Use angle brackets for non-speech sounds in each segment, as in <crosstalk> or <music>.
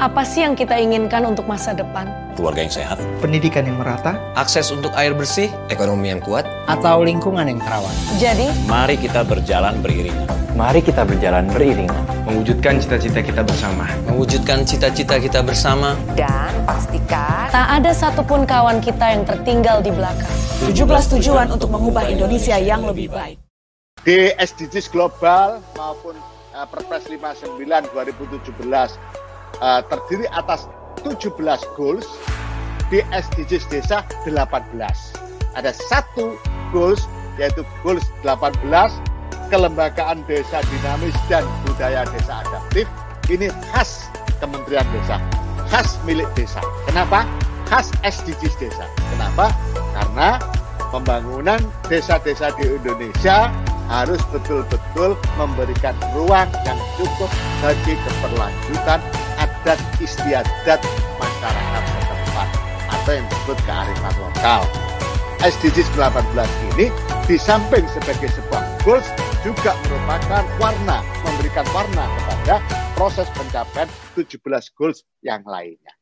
Apa sih yang kita inginkan untuk masa depan? keluarga yang sehat, pendidikan yang merata, akses untuk air bersih, ekonomi yang kuat, atau lingkungan yang terawat. Jadi, mari kita berjalan beriringan. Mari kita berjalan beriringan. Mewujudkan cita-cita kita bersama. Mewujudkan cita-cita kita bersama. Dan pastikan tak ada satupun kawan kita yang tertinggal di belakang. 17 tujuan untuk mengubah Indonesia yang lebih baik. Di SDGs global maupun uh, Perpres 59 2017 uh, terdiri atas 17 goals di SDGs desa 18. Ada satu goals yaitu goals 18 kelembagaan desa dinamis dan budaya desa adaptif. Ini khas Kementerian Desa, khas milik desa. Kenapa? Khas SDGs desa. Kenapa? Karena pembangunan desa-desa di Indonesia harus betul-betul memberikan ruang yang cukup bagi keberlanjutan adat istiadat masyarakat setempat atau yang disebut kearifan lokal. SDGs 18 ini di samping sebagai sebuah goals juga merupakan warna, memberikan warna kepada proses pencapaian 17 goals yang lainnya.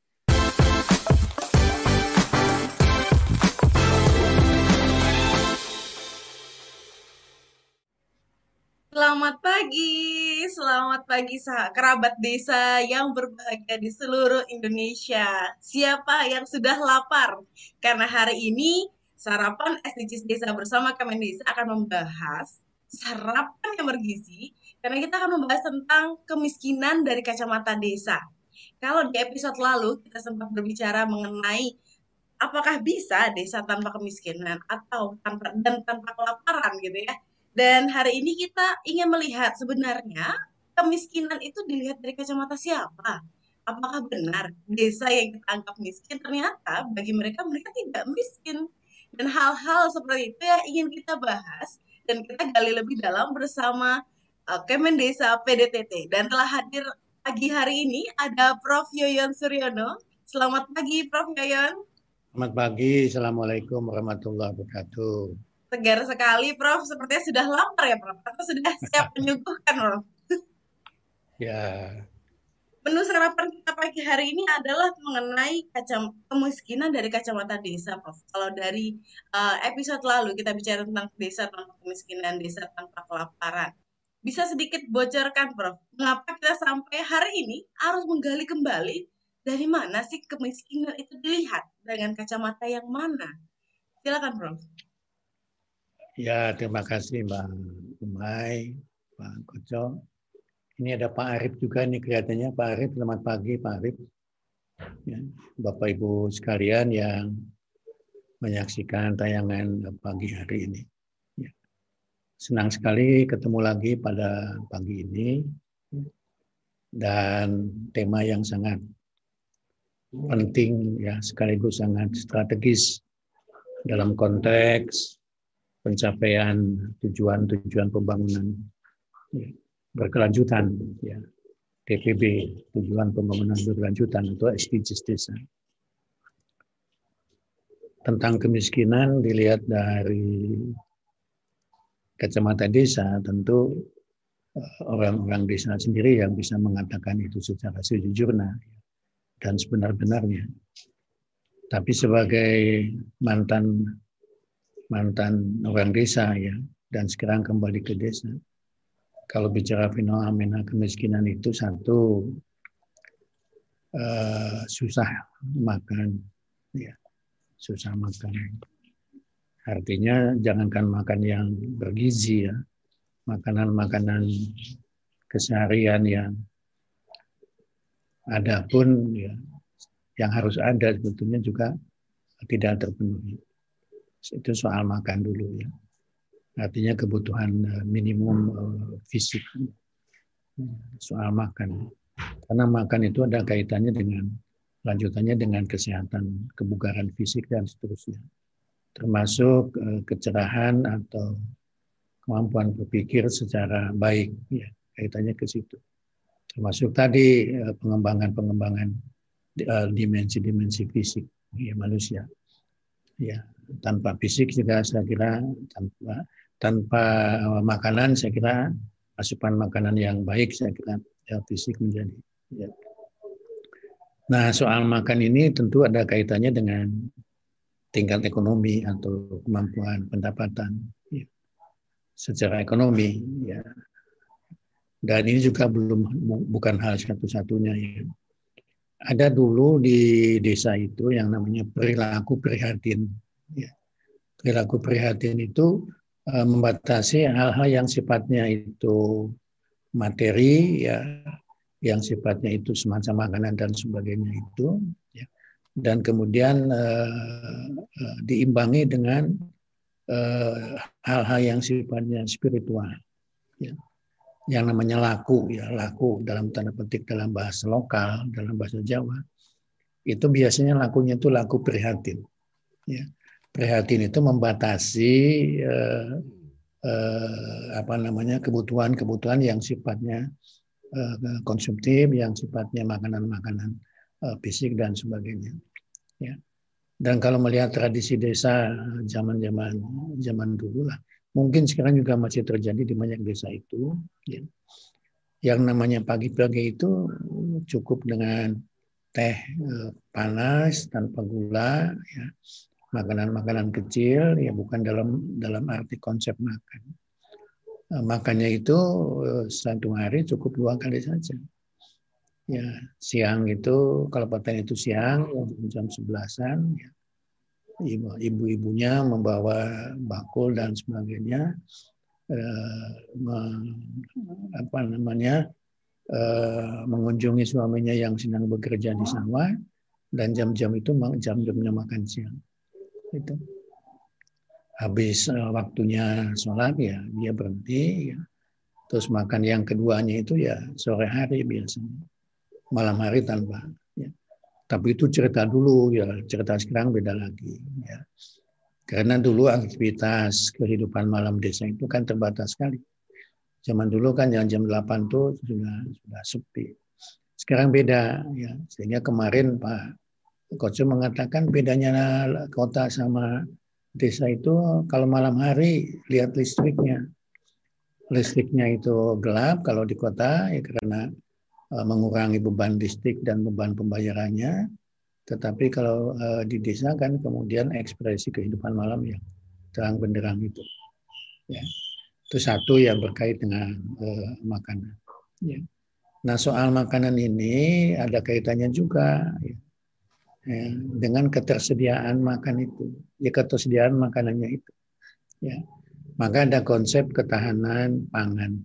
Selamat pagi, selamat pagi kerabat desa yang berbahagia di seluruh Indonesia. Siapa yang sudah lapar? Karena hari ini sarapan SDGs Desa bersama Kemen Desa akan membahas sarapan yang bergizi karena kita akan membahas tentang kemiskinan dari kacamata desa. Kalau di episode lalu kita sempat berbicara mengenai apakah bisa desa tanpa kemiskinan atau tanpa dan tanpa kelaparan gitu ya dan hari ini kita ingin melihat sebenarnya kemiskinan itu dilihat dari kacamata siapa? Apakah benar desa yang kita anggap miskin ternyata bagi mereka mereka tidak miskin? Dan hal-hal seperti itu yang ingin kita bahas dan kita gali lebih dalam bersama uh, Kemen Desa PDTT dan telah hadir pagi hari ini ada Prof Yoyon Suryono. Selamat pagi Prof Yoyon. Selamat pagi, Assalamualaikum warahmatullahi wabarakatuh segar sekali, Prof. Sepertinya sudah lapar ya, Prof. Atau sudah siap <laughs> menyuguhkan, Prof? ya. Menu sarapan kita pagi hari ini adalah mengenai kacam kemiskinan dari kacamata desa, Prof. Kalau dari uh, episode lalu kita bicara tentang desa tanpa kemiskinan, desa tanpa kelaparan. Bisa sedikit bocorkan, Prof. Mengapa kita sampai hari ini harus menggali kembali dari mana sih kemiskinan itu dilihat dengan kacamata yang mana? Silakan, Prof. Ya, terima kasih Mbak Umay, Pak Koco. Ini ada Pak Arif juga nih kelihatannya. Pak Arif, selamat pagi Pak Arif. Ya, Bapak Ibu sekalian yang menyaksikan tayangan pagi hari ini. Ya. Senang sekali ketemu lagi pada pagi ini. Dan tema yang sangat penting ya sekaligus sangat strategis dalam konteks pencapaian tujuan-tujuan pembangunan ya, berkelanjutan ya. TPB tujuan pembangunan berkelanjutan atau SDGs desa. Tentang kemiskinan dilihat dari kacamata desa tentu eh, orang-orang desa sendiri yang bisa mengatakan itu secara sejujurnya dan sebenar-benarnya. Tapi sebagai mantan mantan orang desa ya dan sekarang kembali ke desa. Kalau bicara fenomena kemiskinan itu satu uh, susah makan, ya susah makan. Artinya jangankan makan yang bergizi ya, makanan-makanan keseharian yang ada pun ya yang harus ada sebetulnya juga tidak terpenuhi itu soal makan dulu ya. Artinya kebutuhan eh, minimum eh, fisik soal makan. Karena makan itu ada kaitannya dengan lanjutannya dengan kesehatan, kebugaran fisik dan seterusnya. Termasuk eh, kecerahan atau kemampuan berpikir secara baik ya, kaitannya ke situ. Termasuk tadi pengembangan-pengembangan dimensi-dimensi fisik ya manusia. Ya, tanpa fisik juga saya kira tanpa tanpa makanan saya kira asupan makanan yang baik saya kira ya, fisik menjadi ya. Nah, soal makan ini tentu ada kaitannya dengan tingkat ekonomi atau kemampuan pendapatan ya. secara ekonomi ya. Dan ini juga belum bukan hal satu-satunya ya. Ada dulu di desa itu yang namanya perilaku prihatin. Ya. Perilaku prihatin itu uh, membatasi hal-hal yang sifatnya itu materi ya yang sifatnya itu semacam makanan dan sebagainya itu ya. dan kemudian uh, diimbangi dengan hal-hal yang sifatnya spiritual ya. yang namanya laku ya laku dalam tanda petik dalam bahasa lokal dalam bahasa Jawa itu biasanya lakunya itu laku prihatin ya prihatin itu membatasi uh, uh, apa namanya kebutuhan-kebutuhan yang sifatnya Eh, konsumtif yang sifatnya makanan-makanan eh, fisik dan sebagainya. Ya. Dan kalau melihat tradisi desa zaman-zaman zaman dulu lah, mungkin sekarang juga masih terjadi di banyak desa itu. Ya. Yang namanya pagi-pagi itu cukup dengan teh eh, panas tanpa gula, ya. Makanan-makanan kecil, ya bukan dalam dalam arti konsep makan Eh, makannya itu eh, satu hari cukup dua kali saja. Ya, siang itu kalau paten itu siang jam sebelasan, ya, ibu-ibunya membawa bakul dan sebagainya, eh, apa namanya eh, mengunjungi suaminya yang sedang bekerja di sawah dan jam-jam itu jam-jamnya makan siang. Itu. Habis uh, waktunya sholat ya dia berhenti ya. terus makan yang keduanya itu ya sore hari biasanya. Malam hari tanpa ya. tapi itu cerita dulu ya cerita sekarang beda lagi ya. Karena dulu aktivitas kehidupan malam desa itu kan terbatas sekali. Zaman dulu kan yang jam 8 tuh sudah sudah sepi. Sekarang beda ya. Sehingga kemarin Pak Koco mengatakan bedanya kota sama desa itu kalau malam hari lihat listriknya. Listriknya itu gelap kalau di kota ya karena uh, mengurangi beban listrik dan beban pembayarannya. Tetapi kalau uh, di desa kan kemudian ekspresi kehidupan malam yang terang benderang itu. Ya. Itu satu yang berkait dengan uh, makanan. Ya. Nah soal makanan ini ada kaitannya juga. Ya ya, dengan ketersediaan makan itu, ya ketersediaan makanannya itu. Ya. Maka ada konsep ketahanan pangan.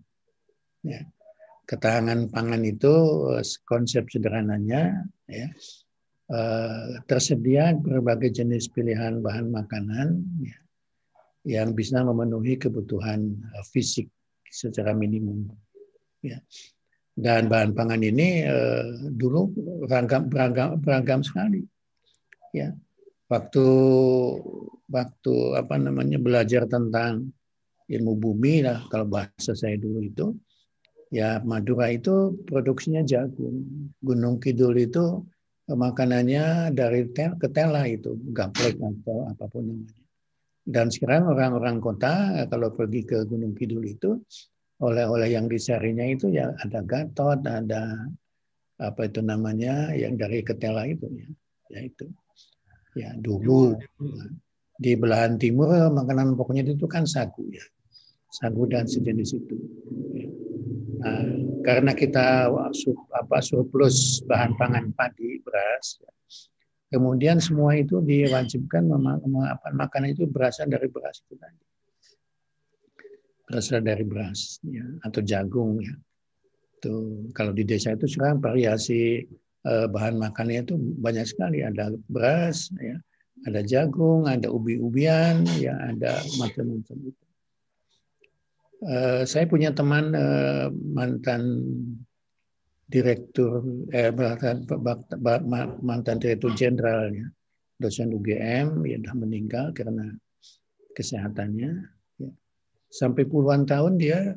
Ya. Ketahanan pangan itu konsep sederhananya ya, eh, tersedia berbagai jenis pilihan bahan makanan ya, yang bisa memenuhi kebutuhan eh, fisik secara minimum. Ya. Dan bahan pangan ini eh, dulu beragam, beragam, beragam sekali ya. Waktu waktu apa namanya belajar tentang ilmu bumi lah kalau bahasa saya dulu itu ya Madura itu produksinya jagung. Gunung Kidul itu makanannya dari tel ke tela itu gaplek atau apa pun namanya. Dan sekarang orang-orang kota kalau pergi ke Gunung Kidul itu oleh-oleh yang disarinya itu ya ada gatot ada apa itu namanya yang dari ketela itu ya, ya itu Ya, dulu di belahan timur makanan pokoknya itu kan sagu ya. Sagu dan sejenis itu. Nah, karena kita apa surplus bahan pangan padi, beras, ya. kemudian semua itu diwajibkan apa, makanan itu berasal dari beras itu tadi. Berasal dari beras ya, atau jagung ya. Tuh, kalau di desa itu sekarang variasi bahan makannya itu banyak sekali. Ada beras, ya, ada jagung, ada ubi-ubian, ya, ada macam-macam itu. Uh, saya punya teman uh, mantan direktur, eh, mantan, direktur jenderal, ya, dosen UGM, ya, sudah meninggal karena kesehatannya. Ya. Sampai puluhan tahun dia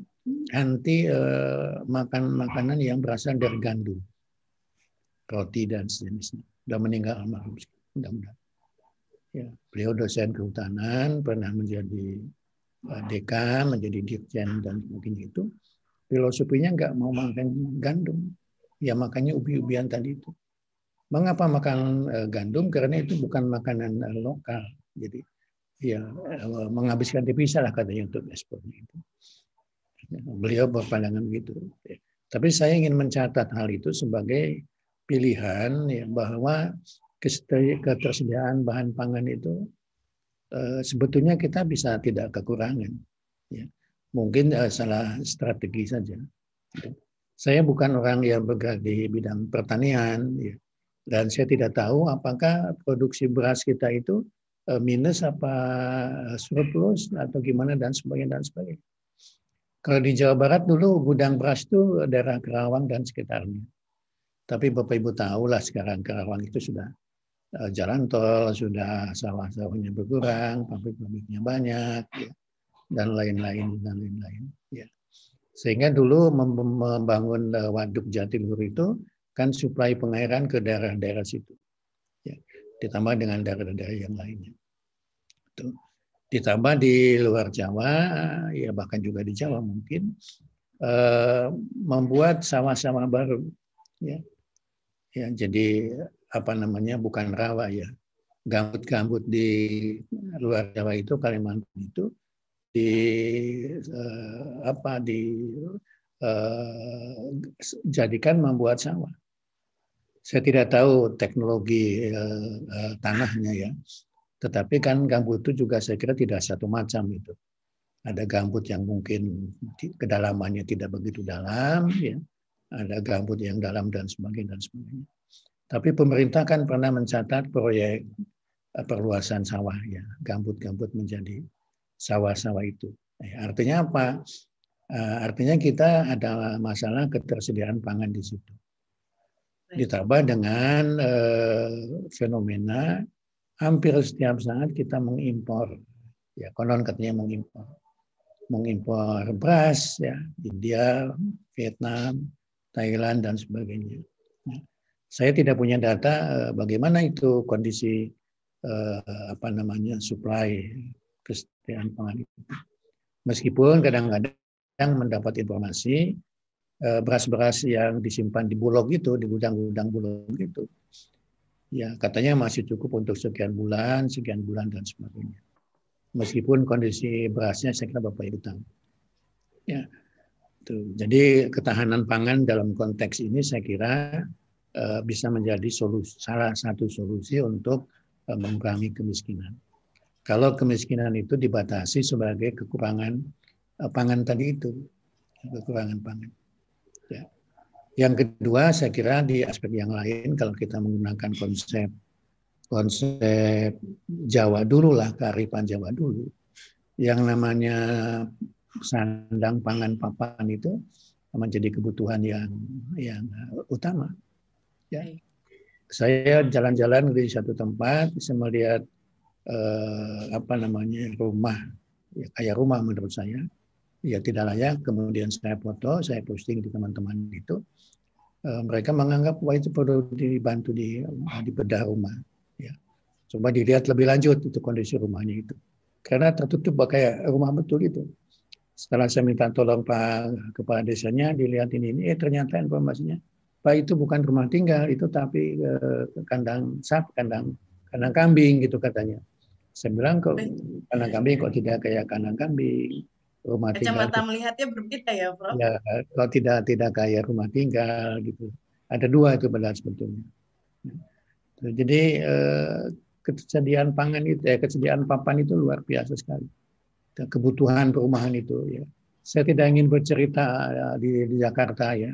uh, makan makanan yang berasal dari gandum roti dan sejenisnya. Sudah meninggal almarhum. Mudah-mudahan. Ya, beliau dosen kehutanan, pernah menjadi uh, dekan, menjadi dirjen dan sebagainya itu. Filosofinya nggak mau makan gandum, ya makanya ubi-ubian tadi itu. Mengapa makan uh, gandum? Karena itu bukan makanan uh, lokal. Jadi ya menghabiskan devisa lah katanya untuk ekspornya itu. Beliau berpandangan begitu. Tapi saya ingin mencatat hal itu sebagai pilihan ya, bahwa ketersediaan bahan pangan itu uh, sebetulnya kita bisa tidak kekurangan. Ya. Mungkin uh, salah strategi saja. Ya. Saya bukan orang yang bergerak di bidang pertanian. Ya dan saya tidak tahu apakah produksi beras kita itu eh, minus apa surplus atau gimana dan sebagainya dan sebagainya. Kalau di Jawa Barat dulu gudang beras itu daerah Kerawang dan sekitarnya. Tapi Bapak Ibu tahu lah sekarang Kerawang itu sudah eh, jalan tol, sudah sawah-sawahnya berkurang, pabrik-pabriknya banyak, ya, dan lain-lain dan lain-lain. Ya. Sehingga dulu membangun eh, waduk Jatiluhur itu kan suplai pengairan ke daerah-daerah situ. Ya, ditambah dengan daerah-daerah yang lainnya. Itu. Ditambah di luar Jawa, ya bahkan juga di Jawa mungkin, eh, membuat sawah-sawah baru. Ya. Ya, jadi apa namanya bukan rawa ya, gambut-gambut di luar Jawa itu Kalimantan itu di eh, apa di eh, jadikan membuat sawah. Saya tidak tahu teknologi uh, uh, tanahnya ya, tetapi kan gambut itu juga saya kira tidak satu macam itu. Ada gambut yang mungkin kedalamannya tidak begitu dalam, ya. Ada gambut yang dalam dan sebagainya dan sebagainya. Tapi pemerintah kan pernah mencatat proyek uh, perluasan sawah ya, gambut-gambut menjadi sawah-sawah itu. Eh, artinya apa? Uh, artinya kita ada masalah ketersediaan pangan di situ ditambah dengan fenomena hampir setiap saat kita mengimpor ya konon katanya mengimpor mengimpor beras ya India Vietnam Thailand dan sebagainya nah, saya tidak punya data uh, bagaimana itu kondisi uh, apa namanya supply kesediaan pangan itu meskipun kadang-kadang mendapat informasi Eh, beras-beras yang disimpan di bulog itu, di gudang-gudang bulog itu. Ya, katanya masih cukup untuk sekian bulan, sekian bulan dan sebagainya. Meskipun kondisi berasnya saya kira Bapak Ibu tahu. Ya. Tuh. Jadi ketahanan pangan dalam konteks ini saya kira uh, bisa menjadi solusi, salah satu solusi untuk uh, mengurangi kemiskinan. Kalau kemiskinan itu dibatasi sebagai kekurangan uh, pangan tadi itu, kekurangan pangan. Ya. Yang kedua, saya kira di aspek yang lain, kalau kita menggunakan konsep konsep Jawa dulu lah, kearifan Jawa dulu, yang namanya sandang pangan papan itu menjadi kebutuhan yang yang utama. Ya. Saya jalan-jalan di satu tempat, saya melihat eh, apa namanya rumah, ya, kayak rumah menurut saya, ya tidak layak. Kemudian saya foto, saya posting di teman-teman itu. Eh, mereka menganggap wah itu perlu dibantu di di bedah rumah. Ya. Coba dilihat lebih lanjut itu kondisi rumahnya itu. Karena tertutup kayak rumah betul itu. Setelah saya minta tolong Pak Kepala Desanya, dilihat ini, ini eh ternyata informasinya, Pak itu bukan rumah tinggal, itu tapi eh, kandang sap, kandang kandang kambing gitu katanya. Saya bilang kok kandang kambing kok tidak kayak kandang kambing rumah Kacamata tinggal. melihatnya berbeda ya, Prof. Ya, kalau tidak tidak kayak rumah tinggal gitu. Ada dua itu benar sebetulnya. Jadi eh, ketersediaan pangan itu, eh, kesediaan papan itu luar biasa sekali. Kebutuhan perumahan itu ya. Saya tidak ingin bercerita ya, di, di Jakarta ya,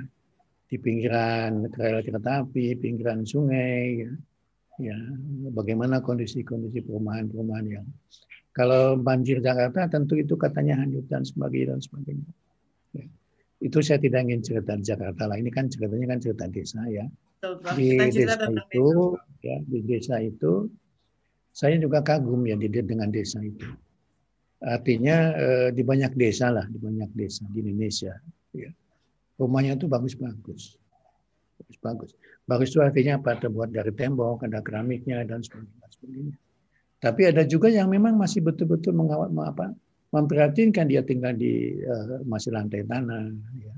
di pinggiran rel kereta api, pinggiran sungai, ya, ya bagaimana kondisi-kondisi perumahan-perumahan yang kalau banjir Jakarta tentu itu katanya hanyut dan sebagainya dan sebagainya. Ya. Itu saya tidak ingin cerita di Jakarta lah. Ini kan ceritanya kan cerita desa ya. Di desa itu, ya di desa itu, saya juga kagum ya dengan desa itu. Artinya eh, di banyak desa lah, di banyak desa di Indonesia. Ya. Rumahnya itu bagus-bagus. Bagus-bagus. Bagus itu artinya apa? Terbuat dari tembok, ada keramiknya dan sebagainya. Tapi ada juga yang memang masih betul-betul mengawal apa memperhatikan dia tinggal di uh, masih lantai tanah, ya.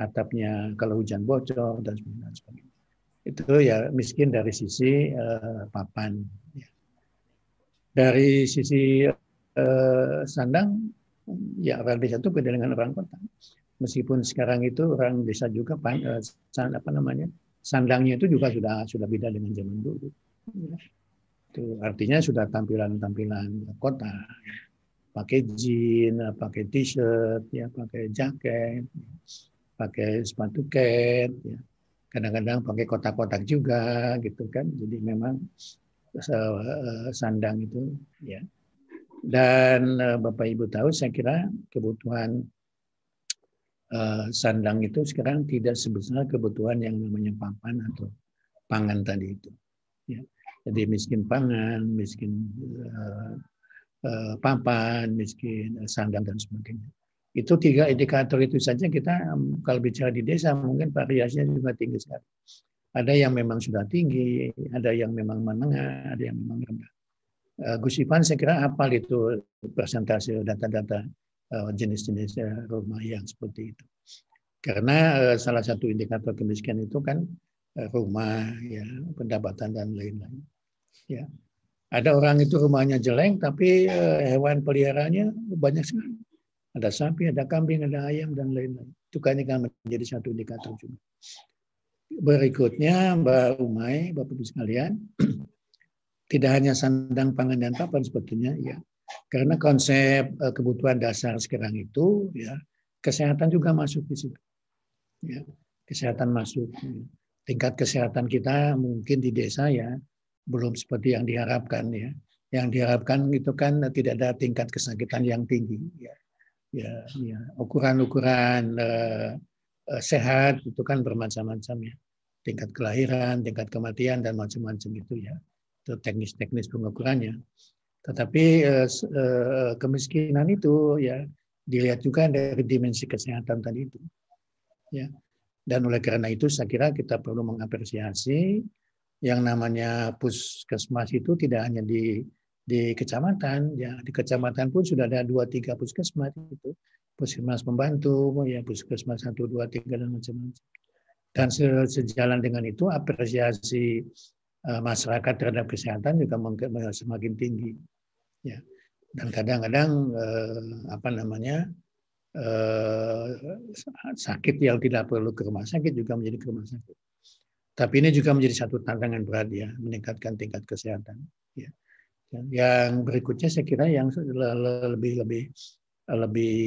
atapnya kalau hujan bocor dan sebagainya. itu ya miskin dari sisi uh, papan. Ya. Dari sisi uh, sandang, ya orang desa itu beda dengan orang kota. Meskipun sekarang itu orang desa juga uh, apa namanya sandangnya itu juga sudah sudah beda dengan zaman dulu. Itu artinya sudah tampilan-tampilan kota. Pakai jeans, pakai t-shirt, ya, pakai jaket, pakai sepatu cat, ya kadang-kadang pakai kotak-kotak juga gitu kan jadi memang eh, sandang itu ya dan eh, bapak ibu tahu saya kira kebutuhan uh, sandang itu sekarang tidak sebesar kebutuhan yang namanya papan atau pangan tadi itu ya jadi miskin pangan miskin uh, papan miskin sandang dan sebagainya itu tiga indikator itu saja kita kalau bicara di desa mungkin variasinya juga tinggi sekali. Ada yang memang sudah tinggi, ada yang memang menengah, ada yang memang rendah. Uh, Gus Ivan saya kira apal itu persentase data-data uh, jenis-jenis uh, rumah yang seperti itu. Karena salah satu indikator kemiskinan itu kan rumah, ya pendapatan dan lain-lain. Ya, ada orang itu rumahnya jelek tapi hewan peliharaannya banyak sekali ada sapi, ada kambing, ada ayam, dan lain-lain. Itu kan menjadi satu indikator juga. Berikutnya, Mbak Umay, Bapak Ibu sekalian, tidak hanya sandang pangan dan papan sebetulnya, ya. Karena konsep eh, kebutuhan dasar sekarang itu, ya, kesehatan juga masuk di situ. Ya, kesehatan masuk. Ya. Tingkat kesehatan kita mungkin di desa ya belum seperti yang diharapkan ya. Yang diharapkan itu kan tidak ada tingkat kesakitan yang tinggi. Ya ya, ya ukuran-ukuran uh, uh, sehat itu kan bermacam-macam ya tingkat kelahiran, tingkat kematian dan macam-macam itu ya teknis-teknis pengukurannya. Tetapi uh, uh, kemiskinan itu ya dilihat juga dari dimensi kesehatan tadi itu ya. Dan oleh karena itu saya kira kita perlu mengapresiasi yang namanya puskesmas itu tidak hanya di di kecamatan ya. Di kecamatan pun sudah ada dua tiga puskesmas itu. Puskesmas pembantu ya puskesmas satu dua tiga dan macam-macam. Dan sejalan dengan itu apresiasi masyarakat terhadap kesehatan juga semakin tinggi ya. Dan kadang-kadang uh, apa namanya uh, sakit yang tidak perlu ke rumah sakit juga menjadi ke rumah sakit. Tapi ini juga menjadi satu tantangan berat ya meningkatkan tingkat kesehatan ya. Yang berikutnya saya kira yang lebih lebih lebih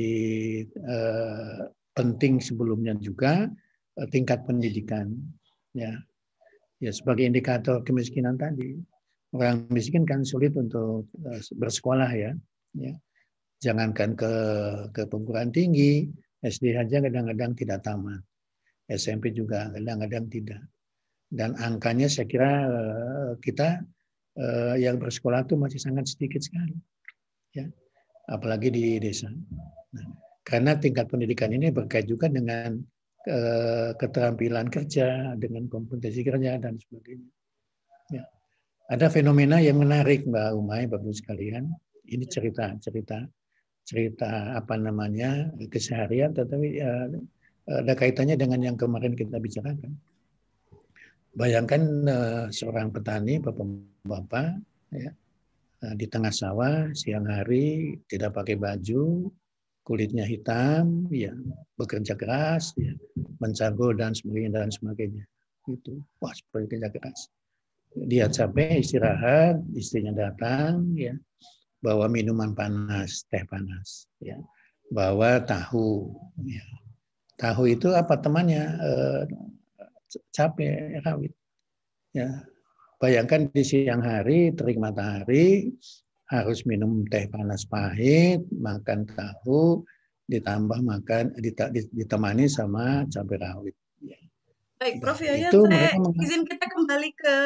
uh, penting sebelumnya juga tingkat pendidikan ya ya sebagai indikator kemiskinan tadi orang miskin kan sulit untuk uh, bersekolah ya ya. Jangankan ke ke perguruan tinggi SD saja kadang-kadang tidak tamat. SMP juga kadang-kadang tidak. Dan angkanya saya kira kita uh, yang bersekolah itu masih sangat sedikit sekali, ya, apalagi di desa. Nah, karena tingkat pendidikan ini berkait juga dengan keterampilan kerja, dengan kompetensi kerja dan sebagainya. Ya. Ada fenomena yang menarik Mbak Umay, Bapak sekalian. Ini cerita, cerita, cerita apa namanya keseharian, tetapi uh, ada kaitannya dengan yang kemarin kita bicarakan. Bayangkan uh, seorang petani, bapak-bapak, ya, di tengah sawah siang hari tidak pakai baju, kulitnya hitam, ya, bekerja keras, ya, mencangkul dan sebagainya dan sebagainya. Itu, wah seperti keras. Dia capek istirahat, istrinya datang, ya, bawa minuman panas, teh panas, ya, bawa tahu, ya. Tahu itu apa temannya? Uh, capek rawit. Ya. Bayangkan di siang hari terik matahari harus minum teh panas pahit, makan tahu, ditambah makan ditemani sama cabai rawit. Ya. Baik, Prof Yoyo, saya izin kita kembali ke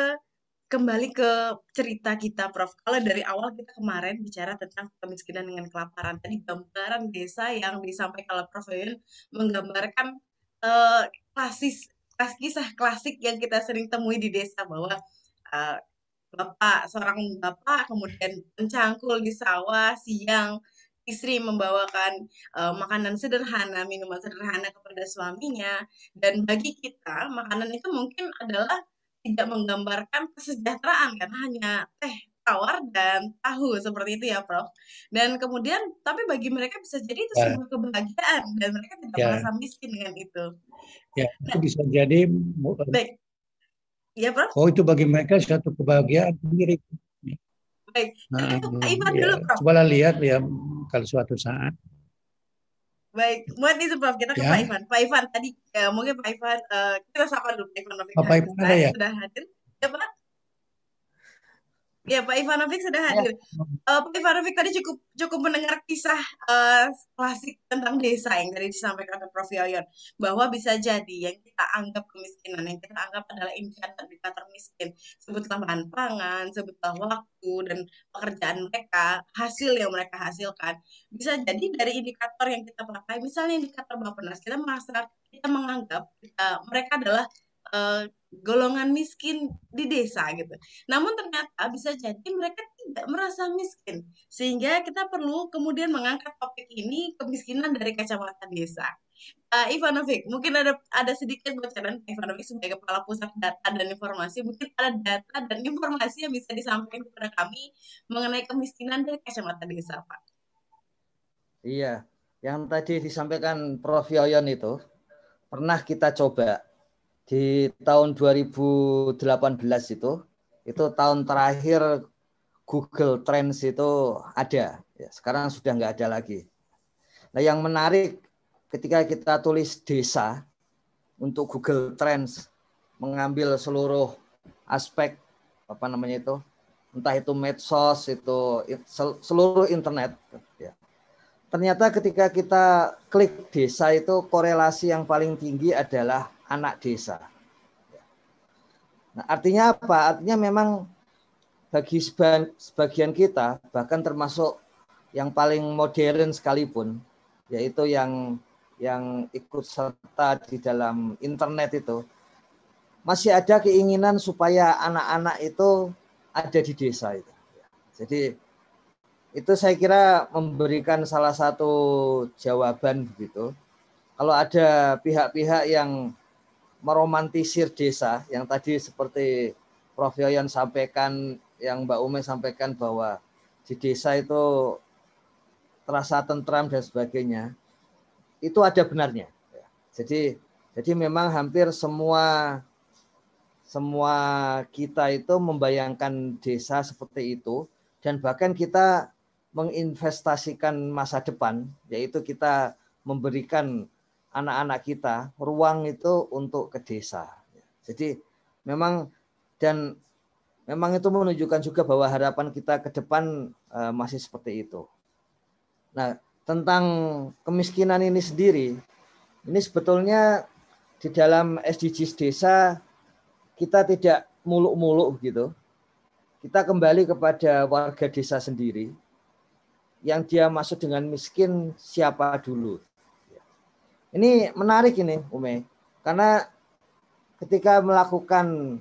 kembali ke cerita kita, Prof. Kalau dari awal kita kemarin bicara tentang kemiskinan dengan kelaparan, tadi gambaran desa yang disampaikan oleh Prof Yoyo menggambarkan uh, klasis kisah klasik yang kita sering temui di desa bahwa uh, bapak seorang bapak kemudian mencangkul di sawah siang istri membawakan uh, makanan sederhana minuman sederhana kepada suaminya dan bagi kita makanan itu mungkin adalah tidak menggambarkan kesejahteraan karena hanya teh tawar dan tahu seperti itu ya Prof. Dan kemudian tapi bagi mereka bisa jadi itu Ya. sebuah kebahagiaan dan mereka tidak Ya. merasa miskin dengan itu. Ya, itu bisa jadi Baik. Iya Prof. oh itu bagi mereka suatu kebahagiaan sendiri. Baik. Nah, Itu Pak Ivan ya, dulu Prof. cobalah lihat ya kalau suatu saat Baik, buat itu Prof, kita ke Ya. Pak Ivan. Pak Ivan tadi eh, mungkin Pak Ivan eh, kita sapa dulu Pak Ivan Oh, Pak Ivan ada ya? sudah hadir. Ya Pak. Ya Pak Ivanovic sudah Ya. hadir. Eh, Pak Ivanovic tadi cukup cukup mendengar kisah eh, klasik tentang desa yang tadi disampaikan oleh Prof Yoyon bahwa bisa jadi yang kita anggap kemiskinan yang kita anggap adalah indikator-indikator miskin sebutlah bahan pangan, sebutlah waktu dan pekerjaan mereka, hasil yang mereka hasilkan bisa jadi dari indikator yang kita pakai, misalnya indikator Bappenas, kita merasa kita menganggap kita, mereka adalah eh, golongan miskin di desa gitu. Namun ternyata bisa jadi mereka tidak merasa miskin, sehingga kita perlu kemudian mengangkat topik ini kemiskinan dari kacamata desa. Eh, Ivanovic, mungkin ada ada sedikit bocoran Ivanovic sebagai kepala pusat data dan informasi, mungkin ada data dan informasi yang bisa disampaikan kepada kami mengenai kemiskinan dari kacamata desa, Pak. Iya, yang tadi disampaikan Prof Yoyon itu pernah kita coba di tahun 2018 itu, itu tahun terakhir Google Trends itu ada, ya, sekarang sudah nggak ada lagi. Nah, yang menarik ketika kita tulis desa untuk Google Trends mengambil seluruh aspek apa namanya itu, entah itu medsos itu seluruh internet, ya ternyata ketika kita klik desa itu korelasi yang paling tinggi adalah anak desa. Nah, artinya apa? Artinya memang bagi sebagian kita, bahkan termasuk yang paling modern sekalipun, yaitu yang yang ikut serta di dalam internet itu, masih ada keinginan supaya anak-anak itu ada di desa itu. Jadi itu saya kira memberikan salah satu jawaban begitu. Kalau ada pihak-pihak yang meromantisir desa, yang tadi seperti Prof. Yoyon sampaikan, yang Mbak Ume sampaikan bahwa di desa itu terasa tentram dan sebagainya, itu ada benarnya. Jadi, jadi memang hampir semua semua kita itu membayangkan desa seperti itu dan bahkan kita menginvestasikan masa depan, yaitu kita memberikan anak-anak kita ruang itu untuk ke desa. Jadi memang dan memang itu menunjukkan juga bahwa harapan kita ke depan uh, masih seperti itu. Nah, tentang kemiskinan ini sendiri, ini sebetulnya di dalam SDGs desa kita tidak muluk-muluk begitu. Kita kembali kepada warga desa sendiri, yang dia masuk dengan miskin siapa dulu. Ini menarik ini, Ume. Karena ketika melakukan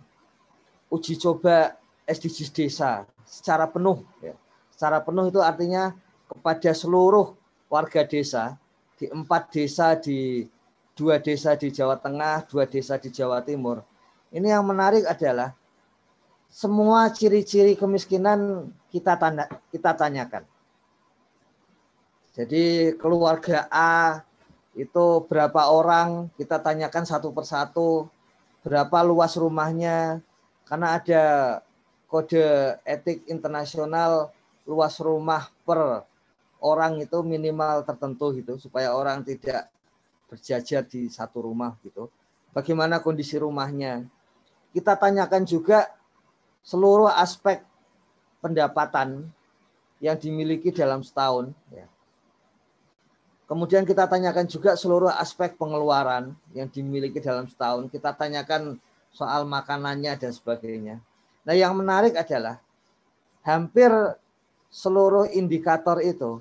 uji coba SDGs desa secara penuh, ya, secara penuh itu artinya kepada seluruh warga desa di empat desa di dua desa di Jawa Tengah, dua desa di Jawa Timur. Ini yang menarik adalah semua ciri-ciri kemiskinan kita tanya, kita tanyakan. Jadi keluarga A itu berapa orang kita tanyakan satu persatu berapa luas rumahnya karena ada kode etik internasional luas rumah per orang itu minimal tertentu gitu supaya orang tidak berjajar di satu rumah gitu. Bagaimana kondisi rumahnya? Kita tanyakan juga seluruh aspek pendapatan yang dimiliki dalam setahun ya. Kemudian kita tanyakan juga seluruh aspek pengeluaran yang dimiliki dalam setahun. Kita tanyakan soal makanannya dan sebagainya. Nah, yang menarik adalah hampir seluruh indikator itu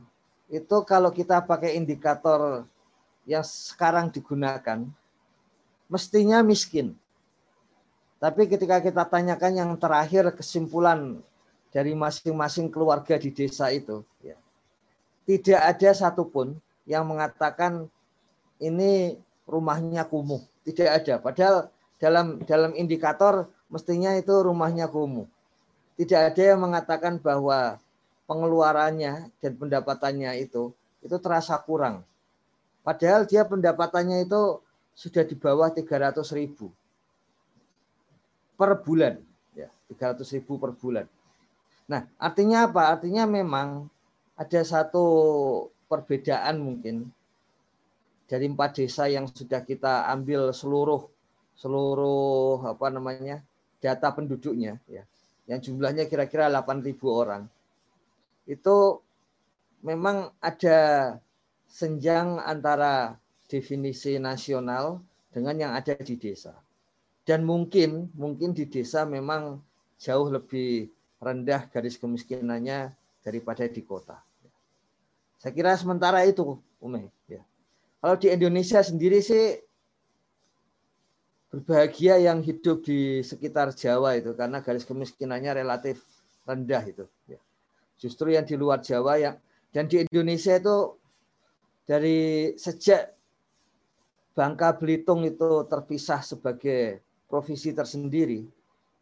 itu kalau kita pakai indikator yang sekarang digunakan mestinya miskin. Tapi ketika kita tanyakan yang terakhir kesimpulan dari masing-masing keluarga di desa itu, ya, tidak ada satupun yang mengatakan ini rumahnya kumuh. Tidak ada. Padahal dalam dalam indikator mestinya itu rumahnya kumuh. Tidak ada yang mengatakan bahwa pengeluarannya dan pendapatannya itu itu terasa kurang. Padahal dia pendapatannya itu sudah di bawah 300 ribu per bulan. Ya, 300 ribu per bulan. Nah, artinya apa? Artinya memang ada satu perbedaan mungkin dari empat desa yang sudah kita ambil seluruh seluruh apa namanya data penduduknya ya yang jumlahnya kira-kira 8.000 orang. Itu memang ada senjang antara definisi nasional dengan yang ada di desa. Dan mungkin mungkin di desa memang jauh lebih rendah garis kemiskinannya daripada di kota saya kira sementara itu Ume ya kalau di Indonesia sendiri sih berbahagia yang hidup di sekitar Jawa itu karena garis kemiskinannya relatif rendah itu. Ya. Justru yang di luar Jawa yang dan di Indonesia itu dari sejak Bangka Belitung itu terpisah sebagai provinsi tersendiri,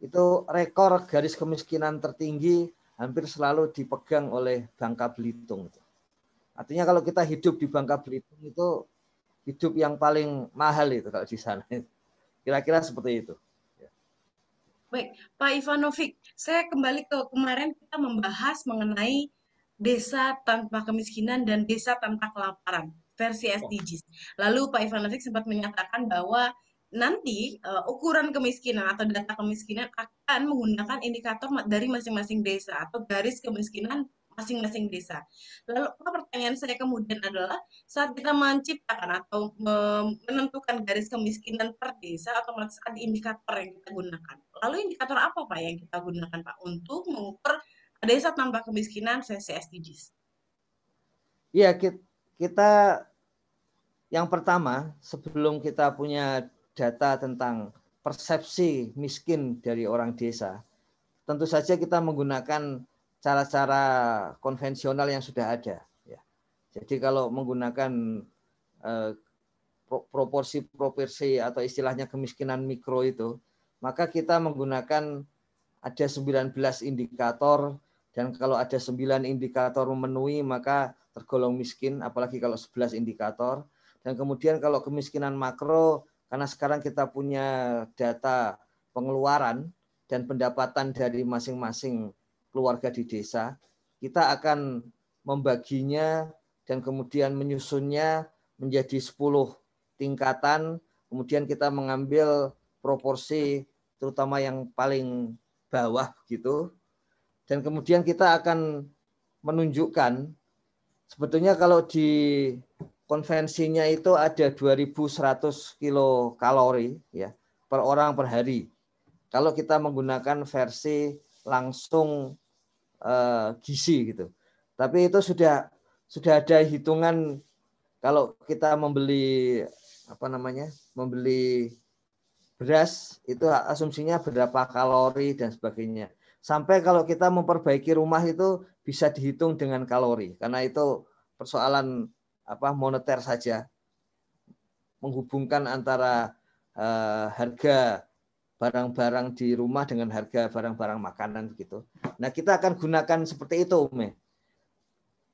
itu rekor garis kemiskinan tertinggi hampir selalu dipegang oleh Bangka Belitung. Artinya kalau kita hidup di Bangka Belitung itu hidup yang paling mahal itu kalau di sana. <laughs> Kira-kira seperti itu. Baik, Pak Ivanovic, saya kembali ke kemarin kita membahas mengenai desa tanpa kemiskinan dan desa tanpa kelaparan versi SDGs. Lalu Pak Ivanovic sempat menyatakan bahwa nanti uh, ukuran kemiskinan atau data kemiskinan akan menggunakan indikator dari masing-masing desa atau garis kemiskinan masing-masing desa. Lalu pertanyaan saya kemudian adalah saat kita menciptakan atau menentukan garis kemiskinan per desa otomatis ada indikator yang kita gunakan. Lalu indikator apa Pak yang kita gunakan Pak untuk mengukur desa tanpa kemiskinan versi SDGs? Iya, kita yang pertama sebelum kita punya data tentang persepsi miskin dari orang desa, tentu saja kita menggunakan cara-cara konvensional yang sudah ada. Ya. Jadi kalau menggunakan eh, proporsi-proporsi atau istilahnya kemiskinan mikro itu, maka kita menggunakan ada 19 indikator dan kalau ada 9 indikator memenuhi maka tergolong miskin apalagi kalau 11 indikator dan kemudian kalau kemiskinan makro karena sekarang kita punya data pengeluaran dan pendapatan dari masing-masing keluarga di desa, kita akan membaginya dan kemudian menyusunnya menjadi 10 tingkatan, kemudian kita mengambil proporsi terutama yang paling bawah gitu. Dan kemudian kita akan menunjukkan sebetulnya kalau di konvensinya itu ada 2100 kilokalori ya per orang per hari. Kalau kita menggunakan versi langsung uh, gizi gitu. Tapi itu sudah sudah ada hitungan kalau kita membeli apa namanya membeli beras itu asumsinya berapa kalori dan sebagainya. Sampai kalau kita memperbaiki rumah itu bisa dihitung dengan kalori karena itu persoalan apa moneter saja menghubungkan antara uh, harga barang-barang di rumah dengan harga barang-barang makanan gitu. Nah, kita akan gunakan seperti itu, Ume.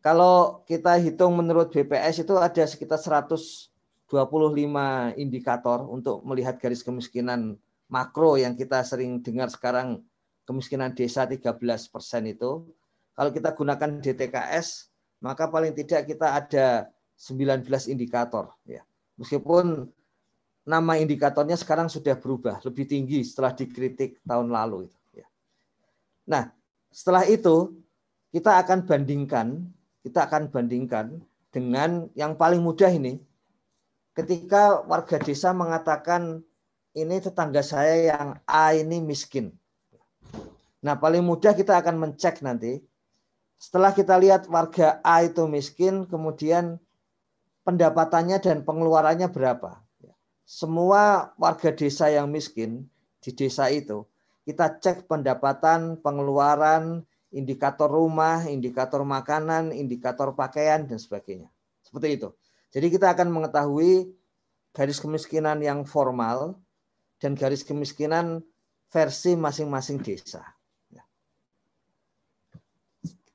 Kalau kita hitung menurut BPS itu ada sekitar 125 indikator untuk melihat garis kemiskinan makro yang kita sering dengar sekarang kemiskinan desa 13 persen itu. Kalau kita gunakan DTKS, maka paling tidak kita ada 19 indikator. ya Meskipun nama indikatornya sekarang sudah berubah, lebih tinggi setelah dikritik tahun lalu. Ya. Nah, setelah itu kita akan bandingkan, kita akan bandingkan dengan yang paling mudah ini. Ketika warga desa mengatakan ini tetangga saya yang A ini miskin. Nah, paling mudah kita akan mencek nanti. Setelah kita lihat warga A itu miskin, kemudian pendapatannya dan pengeluarannya berapa semua warga desa yang miskin di desa itu, kita cek pendapatan, pengeluaran, indikator rumah, indikator makanan, indikator pakaian, dan sebagainya. Seperti itu. Jadi kita akan mengetahui garis kemiskinan yang formal dan garis kemiskinan versi masing-masing desa. Ya.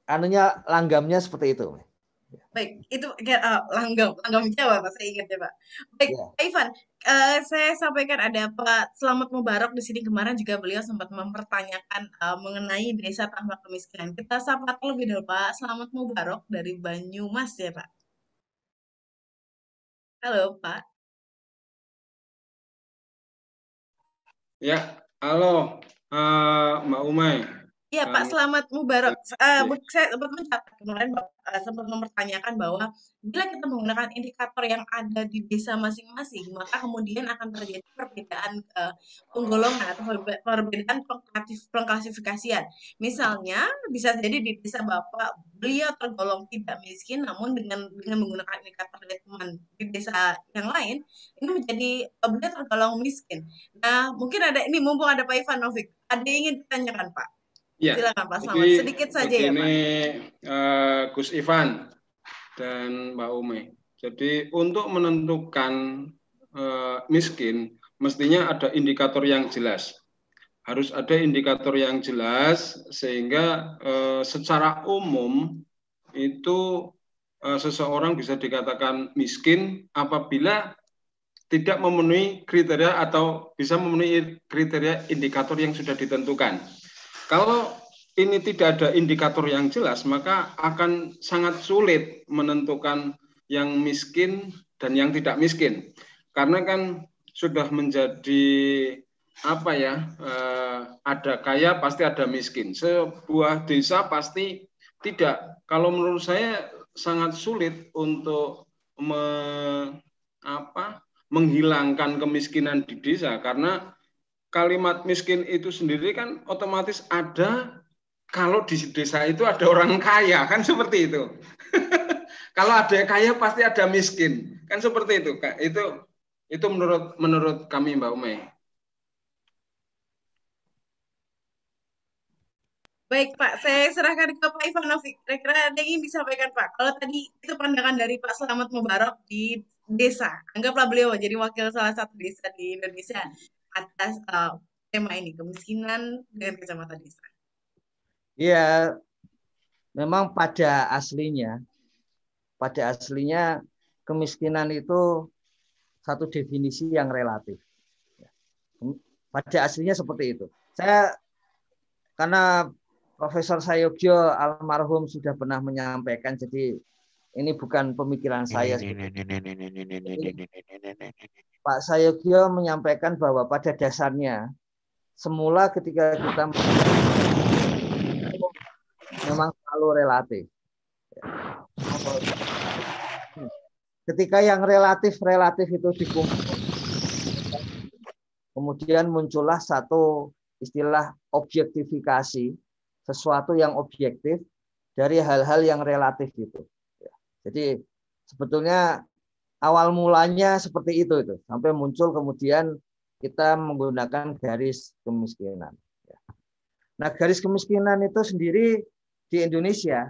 Anunya langgamnya seperti itu. Baik, itu uh, langgam, langgam Jawa Pak, saya ingat ya Pak. Baik, ya. Pak Ivan, uh, saya sampaikan ada Pak Selamat Mubarak di sini kemarin juga beliau sempat mempertanyakan uh, mengenai desa tanpa kemiskinan. Kita sapa terlebih dahulu Pak Selamat Mubarak dari Banyumas ya Pak. Halo Pak. Ya, halo uh, Mbak Umay. Iya Pak, selamat mubarak. Uh, saya sempat mencatat kemarin uh, sempat mempertanyakan bahwa bila kita menggunakan indikator yang ada di desa masing-masing, maka kemudian akan terjadi perbedaan uh, penggolongan atau perbedaan pengklasifikasian. Misalnya bisa jadi di desa Bapak beliau tergolong tidak miskin, namun dengan dengan menggunakan indikator teman di desa yang lain ini menjadi uh, beliau tergolong miskin. Nah mungkin ada ini mumpung ada Pak Ivanovic, ada yang ingin ditanyakan Pak. Ya, Silakan Pak Selamat. Sedikit saja ya Pak. Ini uh, Gus Ivan dan Mbak Ume. Jadi untuk menentukan uh, miskin, mestinya ada indikator yang jelas. Harus ada indikator yang jelas sehingga uh, secara umum itu uh, seseorang bisa dikatakan miskin apabila tidak memenuhi kriteria atau bisa memenuhi kriteria indikator yang sudah ditentukan. Kalau ini tidak ada indikator yang jelas, maka akan sangat sulit menentukan yang miskin dan yang tidak miskin. Karena kan sudah menjadi apa ya, eh, ada kaya pasti ada miskin. Sebuah desa pasti tidak. Kalau menurut saya sangat sulit untuk me, apa, menghilangkan kemiskinan di desa karena kalimat miskin itu sendiri kan otomatis ada kalau di desa itu ada orang kaya kan seperti itu. <laughs> kalau ada kaya pasti ada miskin kan seperti itu. Itu itu menurut menurut kami Mbak Umay. Baik Pak, saya serahkan ke Pak Ivanovic. Kira-kira ada yang ingin disampaikan Pak. Kalau tadi itu pandangan dari Pak Selamat Mubarak di desa. Anggaplah beliau jadi wakil salah satu desa di Indonesia atas uh, tema ini kemiskinan dengan kacamata desa. Iya, memang pada aslinya, pada aslinya kemiskinan itu satu definisi yang relatif. Pada aslinya seperti itu. Saya karena Profesor Sayogyo almarhum sudah pernah menyampaikan, jadi ini bukan pemikiran saya. Pak Sayogyo menyampaikan bahwa pada dasarnya semula ketika kita memang selalu relatif. Ketika yang relatif-relatif itu dikumpul, kemudian muncullah satu istilah objektifikasi, sesuatu yang objektif dari hal-hal yang relatif itu. Jadi sebetulnya awal mulanya seperti itu itu sampai muncul kemudian kita menggunakan garis kemiskinan. Nah garis kemiskinan itu sendiri di Indonesia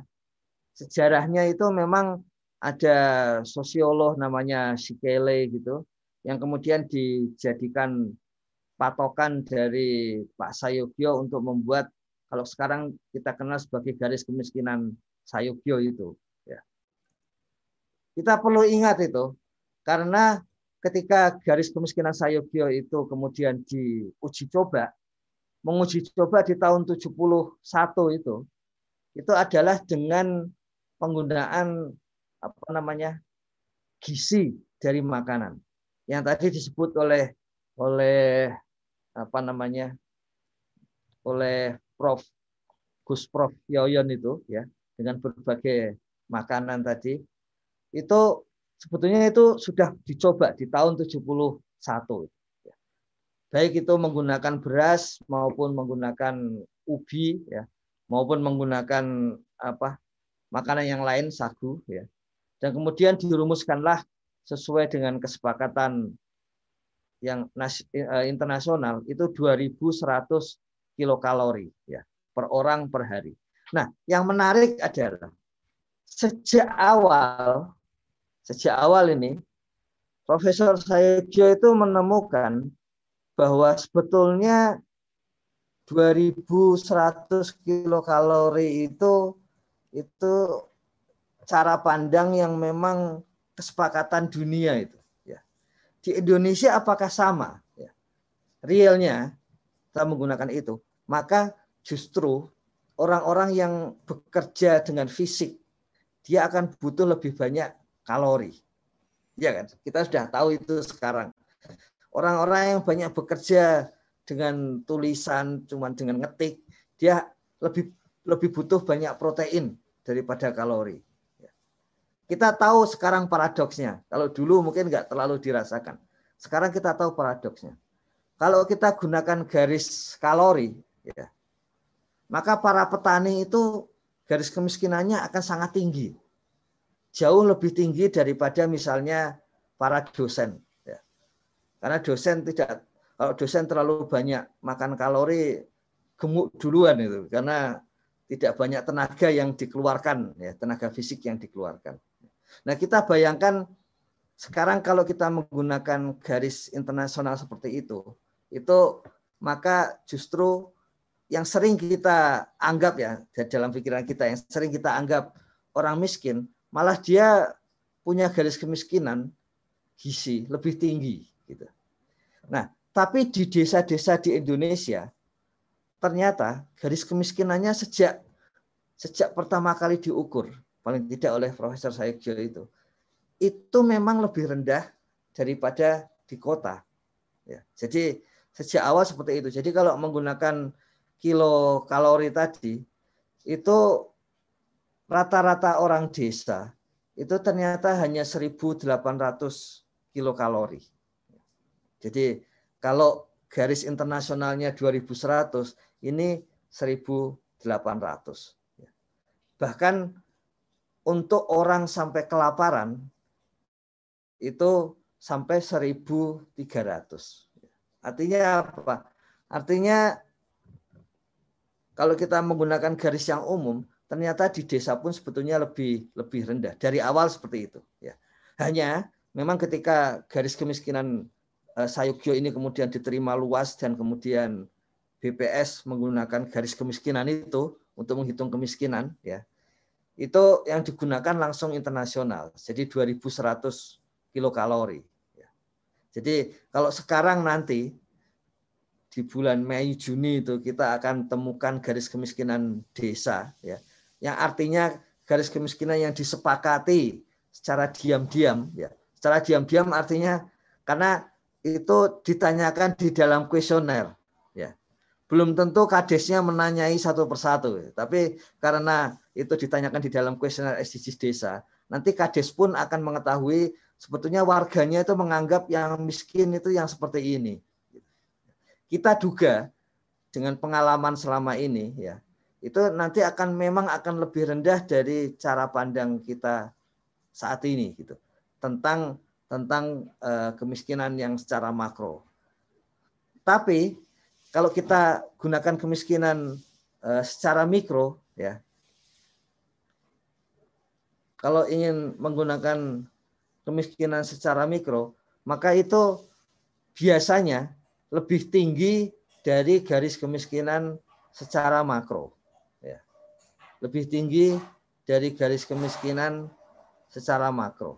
sejarahnya itu memang ada sosiolog namanya Sikele gitu yang kemudian dijadikan patokan dari Pak Sayogyo untuk membuat kalau sekarang kita kenal sebagai garis kemiskinan Sayogyo itu kita perlu ingat itu karena ketika garis kemiskinan Sayogyo itu kemudian diuji coba, menguji coba di tahun 71 itu, itu adalah dengan penggunaan apa namanya gizi dari makanan. Yang tadi disebut oleh oleh apa namanya oleh Prof. Gus Prof. Yoyon itu ya dengan berbagai makanan tadi itu sebetulnya itu sudah dicoba di tahun 71. Baik itu menggunakan beras maupun menggunakan ubi ya, maupun menggunakan apa makanan yang lain sagu ya. Dan kemudian dirumuskanlah sesuai dengan kesepakatan yang eh, internasional itu 2100 kilokalori ya per orang per hari. Nah, yang menarik adalah sejak awal sejak awal ini Profesor Sayegyo itu menemukan bahwa sebetulnya 2100 kilokalori itu itu cara pandang yang memang kesepakatan dunia itu ya. Di Indonesia apakah sama? Ya. Realnya kita menggunakan itu, maka justru orang-orang yang bekerja dengan fisik dia akan butuh lebih banyak kalori. Ya kan? Kita sudah tahu itu sekarang. Orang-orang yang banyak bekerja dengan tulisan, cuman dengan ngetik, dia lebih lebih butuh banyak protein daripada kalori. Ya. Kita tahu sekarang paradoksnya. Kalau dulu mungkin nggak terlalu dirasakan. Sekarang kita tahu paradoksnya. Kalau kita gunakan garis kalori, ya, maka para petani itu garis kemiskinannya akan sangat tinggi. Jauh lebih tinggi daripada misalnya para dosen. Ya. Karena dosen tidak kalau dosen terlalu banyak makan kalori gemuk duluan itu karena tidak banyak tenaga yang dikeluarkan ya tenaga fisik yang dikeluarkan. Nah kita bayangkan sekarang kalau kita menggunakan garis internasional seperti itu itu maka justru yang sering kita anggap ya dalam pikiran kita yang sering kita anggap orang miskin malah dia punya garis kemiskinan gizi lebih tinggi gitu. Nah, tapi di desa-desa di Indonesia ternyata garis kemiskinannya sejak sejak pertama kali diukur paling tidak oleh Profesor Saikjo itu itu memang lebih rendah daripada di kota. Ya, jadi sejak awal seperti itu. Jadi kalau menggunakan kilo kalori tadi itu rata-rata orang desa itu ternyata hanya 1.800 kilokalori. Jadi kalau garis internasionalnya 2100, ini 1800. Bahkan untuk orang sampai kelaparan itu sampai 1300. Artinya apa? Artinya kalau kita menggunakan garis yang umum, ternyata di desa pun sebetulnya lebih lebih rendah dari awal seperti itu. Ya. Hanya memang ketika garis kemiskinan Eh, Sayugyo ini kemudian diterima luas dan kemudian BPS menggunakan garis kemiskinan itu untuk menghitung kemiskinan ya. Itu yang digunakan langsung internasional. Jadi 2100 kilokalori. Ya. Jadi kalau sekarang nanti di bulan Mei Juni itu kita akan temukan garis kemiskinan desa ya. Yang artinya garis kemiskinan yang disepakati secara diam-diam ya. Secara diam-diam artinya karena itu ditanyakan di dalam kuesioner ya. Belum tentu kadesnya menanyai satu persatu tapi karena itu ditanyakan di dalam kuesioner SDGs desa nanti kades pun akan mengetahui sebetulnya warganya itu menganggap yang miskin itu yang seperti ini. Kita duga dengan pengalaman selama ini ya itu nanti akan memang akan lebih rendah dari cara pandang kita saat ini gitu tentang tentang uh, kemiskinan yang secara makro. Tapi kalau kita gunakan kemiskinan uh, secara mikro, ya, kalau ingin menggunakan kemiskinan secara mikro, maka itu biasanya lebih tinggi dari garis kemiskinan secara makro. Lebih tinggi dari garis kemiskinan secara makro.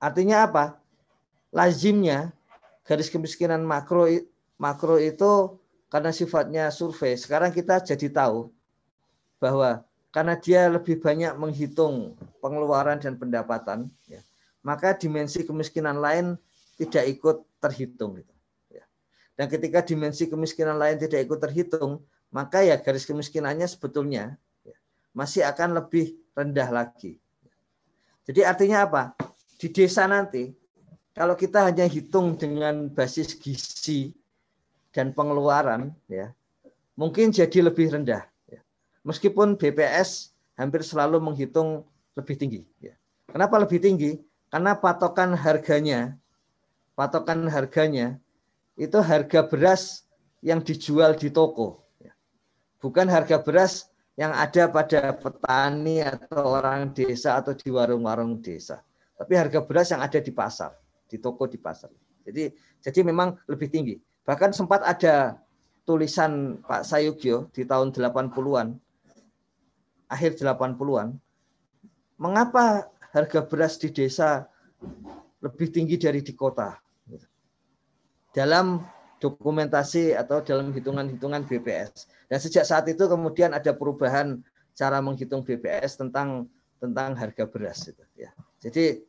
Artinya apa? Lazimnya garis kemiskinan makro makro itu karena sifatnya survei. Sekarang kita jadi tahu bahwa karena dia lebih banyak menghitung pengeluaran dan pendapatan, ya, maka dimensi kemiskinan lain tidak ikut terhitung. Ya. Dan ketika dimensi kemiskinan lain tidak ikut terhitung, maka ya garis kemiskinannya sebetulnya ya, masih akan lebih rendah lagi. Jadi artinya apa? di desa nanti kalau kita hanya hitung dengan basis gizi dan pengeluaran ya mungkin jadi lebih rendah ya. meskipun BPS hampir selalu menghitung lebih tinggi ya. kenapa lebih tinggi karena patokan harganya patokan harganya itu harga beras yang dijual di toko. Bukan harga beras yang ada pada petani atau orang desa atau di warung-warung desa tapi harga beras yang ada di pasar, di toko di pasar. Jadi jadi memang lebih tinggi. Bahkan sempat ada tulisan Pak Sayugyo di tahun 80-an, akhir 80-an, mengapa harga beras di desa lebih tinggi dari di kota? Dalam dokumentasi atau dalam hitungan-hitungan BPS. Dan sejak saat itu kemudian ada perubahan cara menghitung BPS tentang tentang harga beras itu ya. Jadi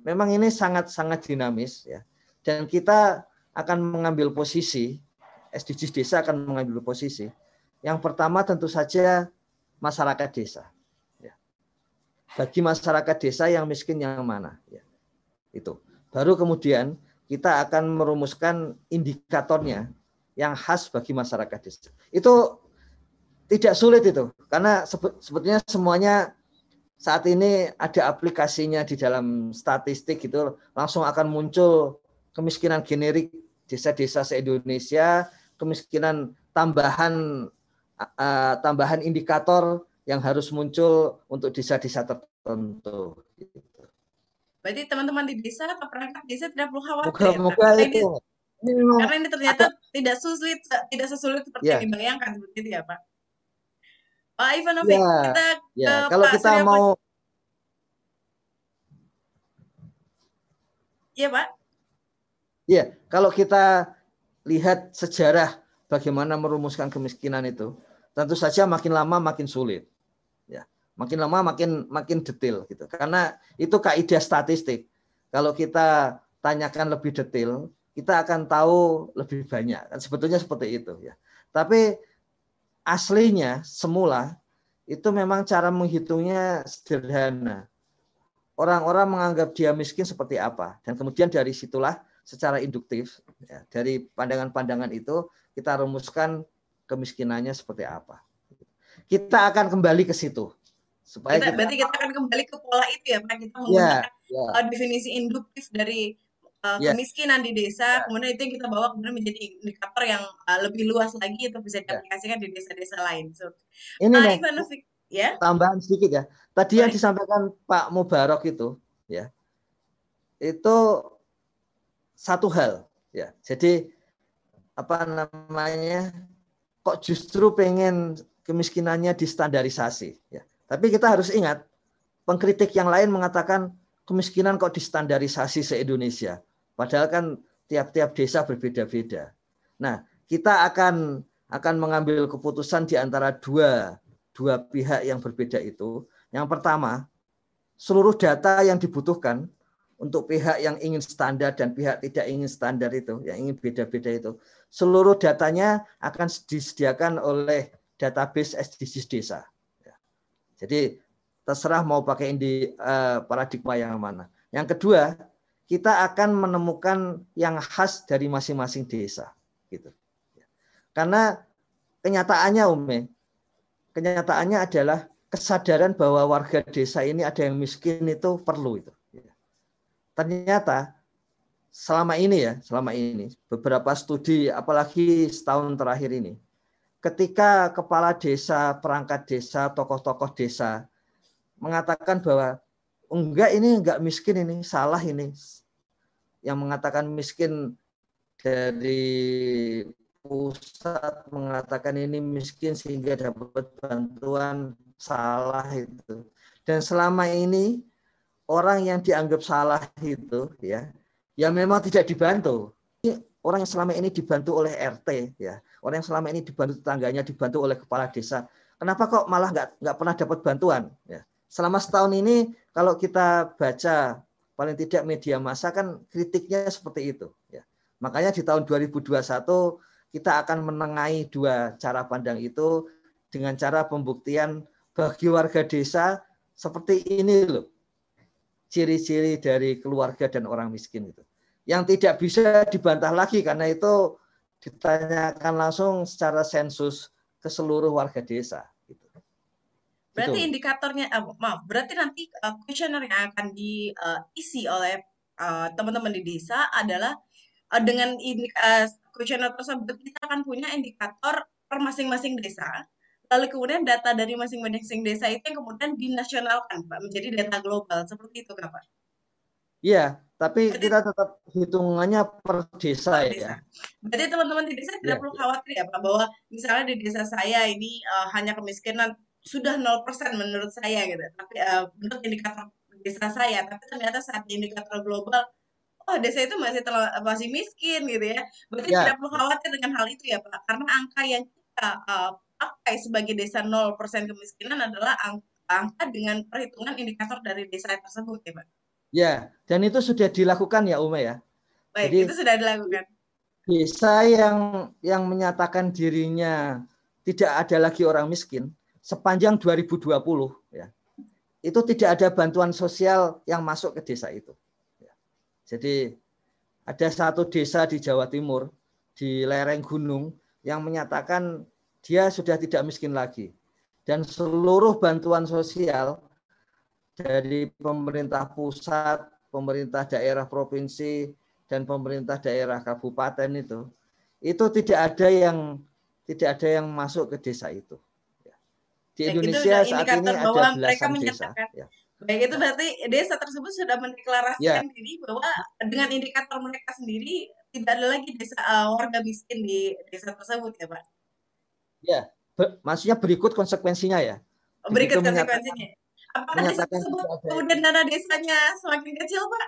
memang ini sangat sangat dinamis ya. Dan kita akan mengambil posisi SDGs desa akan mengambil posisi. Yang pertama tentu saja masyarakat desa. Ya. Bagi masyarakat desa yang miskin yang mana ya. Itu. Baru kemudian kita akan merumuskan indikatornya yang khas bagi masyarakat desa. Itu tidak sulit itu karena sebetulnya semuanya saat ini ada aplikasinya di dalam statistik itu langsung akan muncul kemiskinan generik desa-desa se-Indonesia, kemiskinan tambahan uh, tambahan indikator yang harus muncul untuk desa-desa tertentu. Berarti teman-teman di desa atau perangkat desa tidak perlu khawatir. Moga karena itu. Ini, karena ini ternyata ada, tidak sulit tidak sesulit seperti ya. yang dibayangkan seperti itu ya Pak. Pak Ivanovic, ya, kita ya. ke kalau Pak kita Surya mau Iya Pak. Iya, kalau kita lihat sejarah bagaimana merumuskan kemiskinan itu, tentu saja makin lama makin sulit makin lama makin makin detail gitu. Karena itu kaidah statistik. Kalau kita tanyakan lebih detail kita akan tahu lebih banyak. Kan sebetulnya seperti itu ya. Tapi aslinya semula itu memang cara menghitungnya sederhana. Orang-orang menganggap dia miskin seperti apa. Dan kemudian dari situlah secara induktif ya, dari pandangan-pandangan itu kita rumuskan kemiskinannya seperti apa. Kita akan kembali ke situ supaya kita, kita, berarti kita akan kembali ke pola itu ya Pak kita menggunakan yeah, yeah. definisi induktif dari uh, yeah. kemiskinan di desa yeah. kemudian itu yang kita bawa kemudian menjadi indikator yang uh, lebih luas lagi itu bisa ya. diaplikasikan yeah. di desa-desa lain so ini uh, nih, ya tambahan sedikit ya tadi Sorry. yang disampaikan Pak Mubarok itu ya itu satu hal ya jadi apa namanya kok justru pengen kemiskinannya distandarisasi ya tapi kita harus ingat, pengkritik yang lain mengatakan kemiskinan kok distandarisasi se-Indonesia. Padahal kan tiap-tiap desa berbeda-beda. Nah, kita akan akan mengambil keputusan di antara dua dua pihak yang berbeda itu. Yang pertama, seluruh data yang dibutuhkan untuk pihak yang ingin standar dan pihak tidak ingin standar itu, yang ingin beda-beda itu, seluruh datanya akan disediakan oleh database SDGs desa. Jadi terserah mau pakai indi uh, paradigma yang mana. Yang kedua, kita akan menemukan yang khas dari masing-masing desa, gitu. Karena kenyataannya, Ume, kenyataannya adalah kesadaran bahwa warga desa ini ada yang miskin itu perlu itu. Ternyata selama ini ya, selama ini beberapa studi, apalagi setahun terakhir ini, ketika kepala desa, perangkat desa, tokoh-tokoh desa mengatakan bahwa enggak ini enggak miskin ini, salah ini. Yang mengatakan miskin dari pusat mengatakan ini miskin sehingga dapat bantuan salah itu. Dan selama ini orang yang dianggap salah itu ya, ya memang tidak dibantu. Orang yang selama ini dibantu oleh RT ya, orang yang selama ini dibantu tetangganya, dibantu oleh kepala desa, kenapa kok malah nggak nggak pernah dapat bantuan? Ya. Selama setahun ini kalau kita baca paling tidak media massa kan kritiknya seperti itu. Ya. Makanya di tahun 2021 kita akan menengahi dua cara pandang itu dengan cara pembuktian bagi warga desa seperti ini loh ciri-ciri dari keluarga dan orang miskin itu yang tidak bisa dibantah lagi karena itu ditanyakan langsung secara sensus ke seluruh warga desa. Gitu. Berarti itu. indikatornya, uh, maaf, berarti nanti uh, kuesioner yang akan diisi uh, oleh teman-teman uh, di desa adalah uh, dengan uh, kuesioner tersebut kita akan punya indikator per masing-masing desa. Lalu kemudian data dari masing-masing desa itu yang kemudian dinasionalkan, Pak, menjadi data global. Seperti itu, Kak, Pak? Iya, tapi Berarti, kita tetap hitungannya per desa, per desa. ya. Berarti teman-teman di desa tidak ya. perlu khawatir ya Pak bahwa misalnya di desa saya ini uh, hanya kemiskinan sudah 0% menurut saya gitu. Tapi uh, menurut indikator desa saya, tapi ternyata saat indikator global oh desa itu masih terlalu, masih miskin gitu ya. Berarti ya. tidak perlu khawatir dengan hal itu ya Pak, karena angka yang kita uh, pakai sebagai desa 0% kemiskinan adalah angka, angka dengan perhitungan indikator dari desa tersebut ya Pak. Ya, dan itu sudah dilakukan ya Ume ya. Baik, Jadi, itu sudah dilakukan. Desa yang yang menyatakan dirinya tidak ada lagi orang miskin sepanjang 2020 ya. Itu tidak ada bantuan sosial yang masuk ke desa itu. Jadi ada satu desa di Jawa Timur di lereng gunung yang menyatakan dia sudah tidak miskin lagi dan seluruh bantuan sosial dari pemerintah pusat, pemerintah daerah provinsi dan pemerintah daerah kabupaten itu itu tidak ada yang tidak ada yang masuk ke desa itu. Di Indonesia saat ini ada belasan desa. Ya. Baik itu berarti desa tersebut sudah mendeklarasikan yeah. diri bahwa dengan indikator mereka sendiri tidak ada lagi desa uh, warga miskin di desa tersebut ya Pak. Ya, ber, maksudnya berikut konsekuensinya ya. Berikut konsekuensinya. Apakah desa tersebut kemudian dana desanya semakin kecil Pak?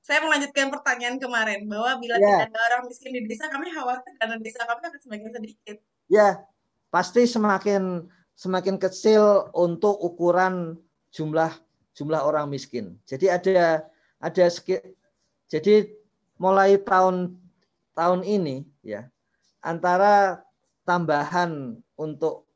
Saya melanjutkan pertanyaan kemarin bahwa bila yeah. tidak ada orang miskin di desa kami khawatir dana desa kami akan semakin sedikit. Ya, pasti semakin semakin kecil untuk ukuran jumlah jumlah orang miskin. Jadi ada ada jadi mulai tahun tahun ini ya antara tambahan untuk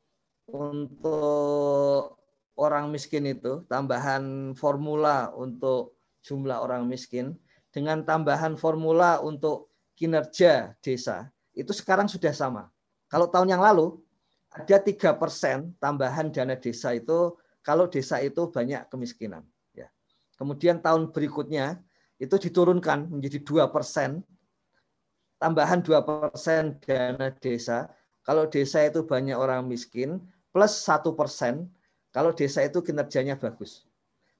untuk orang miskin itu tambahan formula untuk jumlah orang miskin dengan tambahan formula untuk kinerja desa itu sekarang sudah sama. Kalau tahun yang lalu ada tiga persen tambahan dana desa itu kalau desa itu banyak kemiskinan. Ya. Kemudian tahun berikutnya itu diturunkan menjadi dua persen, tambahan dua persen dana desa. Kalau desa itu banyak orang miskin, plus satu persen kalau desa itu kinerjanya bagus.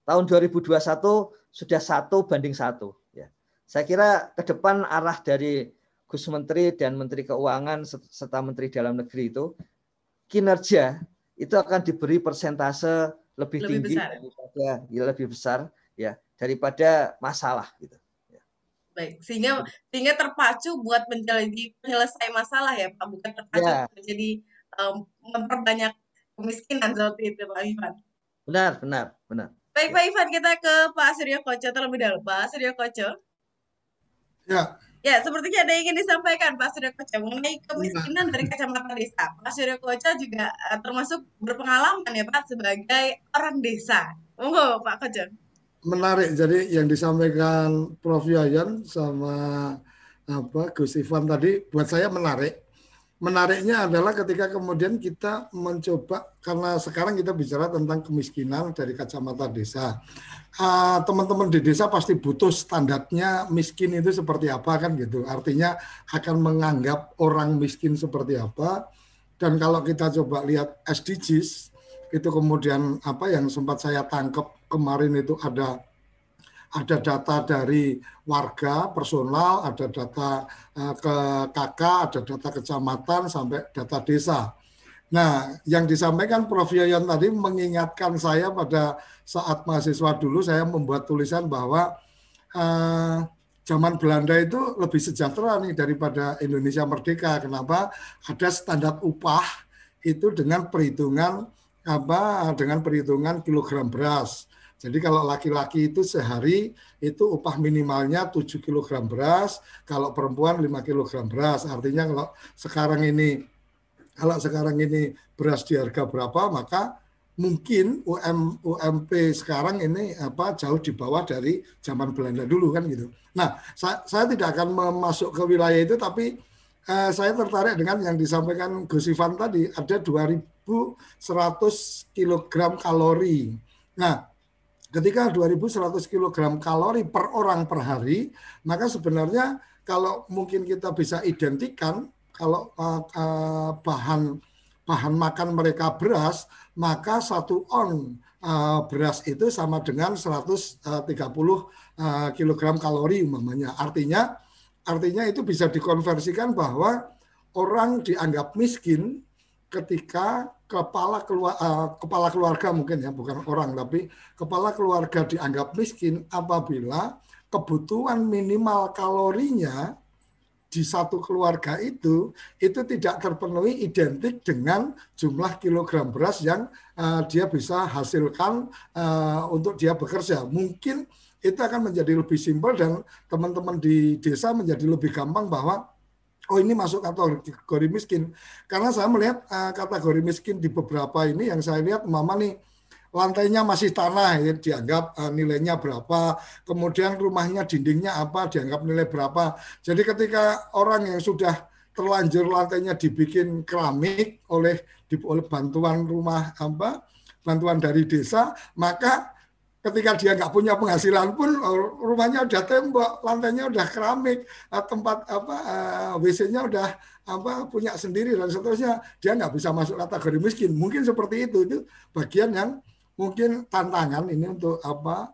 Tahun 2021 sudah satu banding satu. Ya. Saya kira ke depan arah dari Gus Menteri dan Menteri Keuangan serta Menteri Dalam Negeri itu kinerja itu akan diberi persentase lebih, lebih tinggi besar. daripada ya, lebih besar ya daripada masalah gitu. Ya. Baik, sehingga sehingga terpacu buat menjadi penyelesai masalah ya Pak, bukan terpacu ya. menjadi um, memperbanyak kemiskinan seperti itu Pak Ivan. Benar, benar, benar. Baik Pak Ivan, kita ke Pak Suryo Koco terlebih dahulu. Pak Suryo Koco. Ya, Ya, sepertinya ada yang ingin disampaikan Pak Surya Koca mengenai kemiskinan dari kacamata desa. Pak Surya Koca juga uh, termasuk berpengalaman ya Pak sebagai orang desa. Monggo Pak Koca. Menarik. Jadi yang disampaikan Prof Yayan sama apa Gus Ivan tadi buat saya menarik menariknya adalah ketika kemudian kita mencoba karena sekarang kita bicara tentang kemiskinan dari kacamata desa. Ah, teman-teman uh, di desa pasti butuh standarnya miskin itu seperti apa kan gitu. Artinya akan menganggap orang miskin seperti apa. Dan kalau kita coba lihat SDGs itu kemudian apa yang sempat saya tangkap kemarin itu ada ada data dari warga personal, ada data uh, ke KK, ada data kecamatan sampai data desa. Nah, yang disampaikan Prof. Yayan tadi mengingatkan saya pada saat mahasiswa dulu saya membuat tulisan bahwa uh, zaman Belanda itu lebih sejahtera nih daripada Indonesia merdeka. Kenapa? Ada standar upah itu dengan perhitungan apa dengan perhitungan kilogram beras. Jadi kalau laki-laki itu sehari itu upah minimalnya 7 kg beras, kalau perempuan 5 kg beras. Artinya kalau sekarang ini kalau sekarang ini beras di harga berapa, maka mungkin UM, UMP sekarang ini apa jauh di bawah dari zaman Belanda dulu kan gitu. Nah, saya, saya tidak akan masuk ke wilayah itu tapi eh, saya tertarik dengan yang disampaikan Gus Ivan tadi ada 2100 kg kalori. Nah, ketika 2100 kg kalori per orang per hari, maka sebenarnya kalau mungkin kita bisa identikan kalau uh, uh, bahan bahan makan mereka beras, maka satu on uh, beras itu sama dengan 130 uh, kilogram kalori umpamanya. Artinya artinya itu bisa dikonversikan bahwa orang dianggap miskin ketika kepala keluar, uh, kepala keluarga mungkin ya bukan orang tapi kepala keluarga dianggap miskin apabila kebutuhan minimal kalorinya di satu keluarga itu itu tidak terpenuhi identik dengan jumlah kilogram beras yang uh, dia bisa hasilkan uh, untuk dia bekerja. Mungkin itu akan menjadi lebih simpel dan teman-teman di desa menjadi lebih gampang bahwa oh ini masuk kategori miskin. Karena saya melihat uh, kategori miskin di beberapa ini yang saya lihat mama nih lantainya masih tanah ya dianggap uh, nilainya berapa, kemudian rumahnya dindingnya apa dianggap nilai berapa. Jadi ketika orang yang sudah terlanjur lantainya dibikin keramik oleh di, oleh bantuan rumah apa bantuan dari desa, maka ketika dia nggak punya penghasilan pun oh, rumahnya udah tembok, lantainya udah keramik, eh, tempat apa eh, WC-nya udah apa punya sendiri dan seterusnya, dia nggak bisa masuk kategori miskin. Mungkin seperti itu itu bagian yang mungkin tantangan ini untuk apa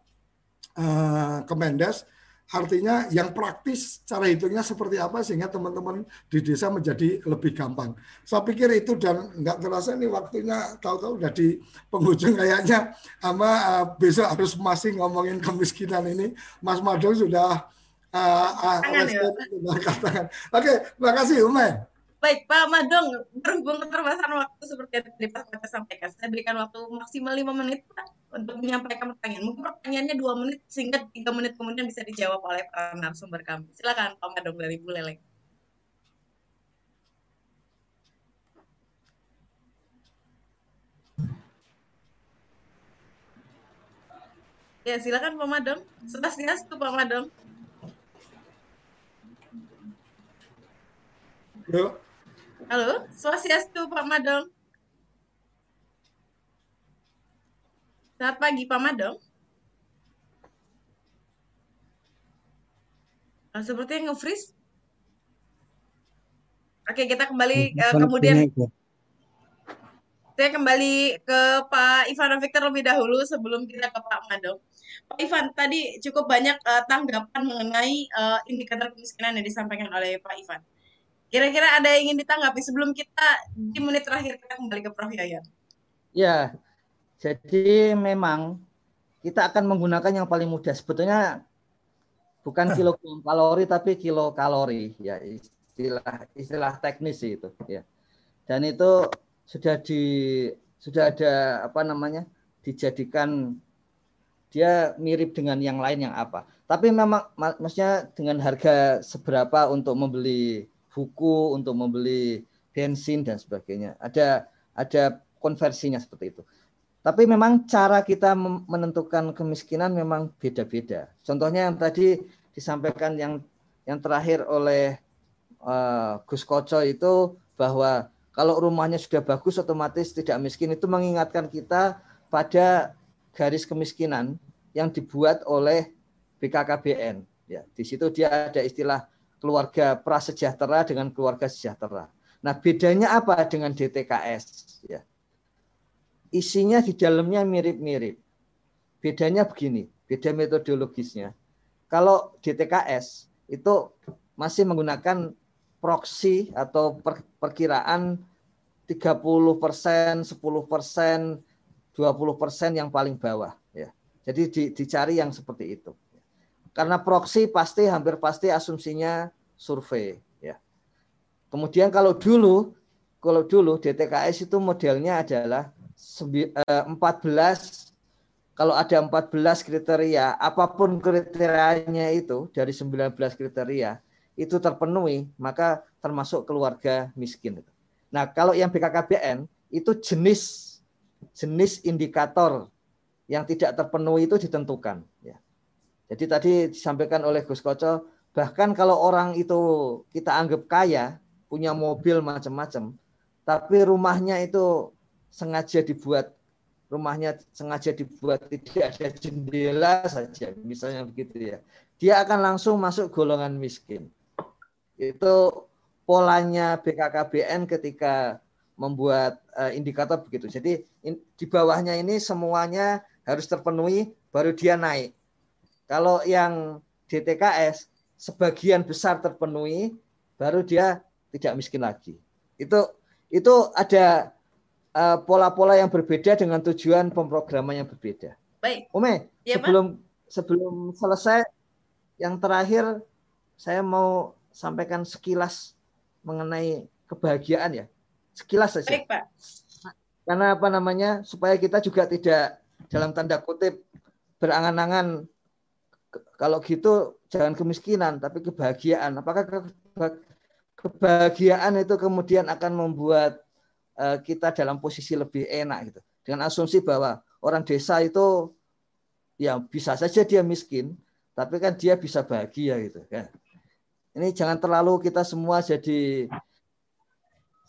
uh, Kemendes Artinya yang praktis cara hitungnya seperti apa sehingga teman-teman di desa menjadi lebih gampang. Saya pikir itu dan nggak terasa ini waktunya tahu-tahu udah di penghujung kayaknya sama uh, besok harus masih ngomongin kemiskinan ini. Mas Madong sudah uh, uh, ya. Oke, terima kasih Ume. Baik, Pak Madong, berhubung keterbatasan waktu seperti yang tadi Pak Kata sampaikan, saya berikan waktu maksimal lima menit Pak untuk menyampaikan pertanyaan. Mungkin pertanyaannya dua menit sehingga tiga menit kemudian bisa dijawab oleh para narasumber kami. Silakan Pak Madong dari Bu Leleng. Ya, silakan Pak Madong. Swastiastu Pak Madong. Yuk. Halo, Swastiastu Pak Madong. Selamat pagi Pak Madong. Nah, sepertinya nge-freeze. Oke, kita kembali uh, kemudian saya kembali ke Pak Ivan Victor lebih dahulu sebelum kita ke Pak Madong. Pak Ivan, tadi cukup banyak uh, tanggapan mengenai uh, indikator kemiskinan yang disampaikan oleh Pak Ivan. Kira-kira ada yang ingin ditanggapi sebelum kita di menit terakhir kita kembali ke Prof. Yayan? Ya, jadi memang kita akan menggunakan yang paling mudah. Sebetulnya bukan <laughs> kilogram kalori tapi kilo kalori ya istilah istilah teknis itu ya. Dan itu sudah di sudah ada apa namanya dijadikan dia mirip dengan yang lain yang apa. Tapi memang maksudnya dengan harga seberapa untuk membeli buku, untuk membeli bensin dan sebagainya. Ada ada konversinya seperti itu. Tapi memang cara kita menentukan kemiskinan memang beda-beda. Contohnya yang tadi disampaikan yang yang terakhir oleh uh, Gus Koco itu bahwa kalau rumahnya sudah bagus otomatis tidak miskin itu mengingatkan kita pada garis kemiskinan yang dibuat oleh BKKBN. Ya, di situ dia ada istilah keluarga prasejahtera dengan keluarga sejahtera. Nah, bedanya apa dengan DTKS? Ya. Isinya di dalamnya mirip-mirip. Bedanya begini, beda metodologisnya. Kalau DTKS itu masih menggunakan proksi atau per, perkiraan 30 persen, 10 persen, 20 persen yang paling bawah. Ya. Jadi di, dicari yang seperti itu. Karena proksi pasti hampir pasti asumsinya survei ya. Kemudian kalau dulu kalau dulu DTKS itu modelnya adalah 14 eh, kalau ada 14 kriteria, apa pun kriterianya itu dari 19 kriteria itu terpenuhi, maka termasuk keluarga miskin. Nah, kalau yang BKKBN itu jenis jenis indikator yang tidak terpenuhi itu ditentukan. Ya. Jadi tadi disampaikan oleh Gus Koco, bahkan kalau orang itu kita anggap kaya, punya mobil macam-macam, tapi rumahnya itu sengaja dibuat rumahnya sengaja dibuat tidak ada jendela saja, misalnya begitu ya. Dia akan langsung masuk golongan miskin. Itu polanya BKKBN ketika membuat uh, indikator begitu. Jadi di bawahnya ini semuanya harus terpenuhi baru dia naik. Kalau yang DTKS sebagian besar terpenuhi baru dia tidak miskin lagi. Itu itu ada uh, pola-pola yang berbeda dengan tujuan pemrograman yang berbeda. Baik. Ume, ya, sebelum Pak? sebelum selesai yang terakhir saya mau sampaikan sekilas mengenai kebahagiaan ya. Sekilas saja. Baik, Pak. Karena apa namanya? Supaya kita juga tidak dalam tanda kutip berangan-angan kalau gitu jangan kemiskinan tapi kebahagiaan. Apakah kebahagiaan itu kemudian akan membuat uh, kita dalam posisi lebih enak gitu. Dengan asumsi bahwa orang desa itu ya bisa saja dia miskin, tapi kan dia bisa bahagia gitu kan. Ini jangan terlalu kita semua jadi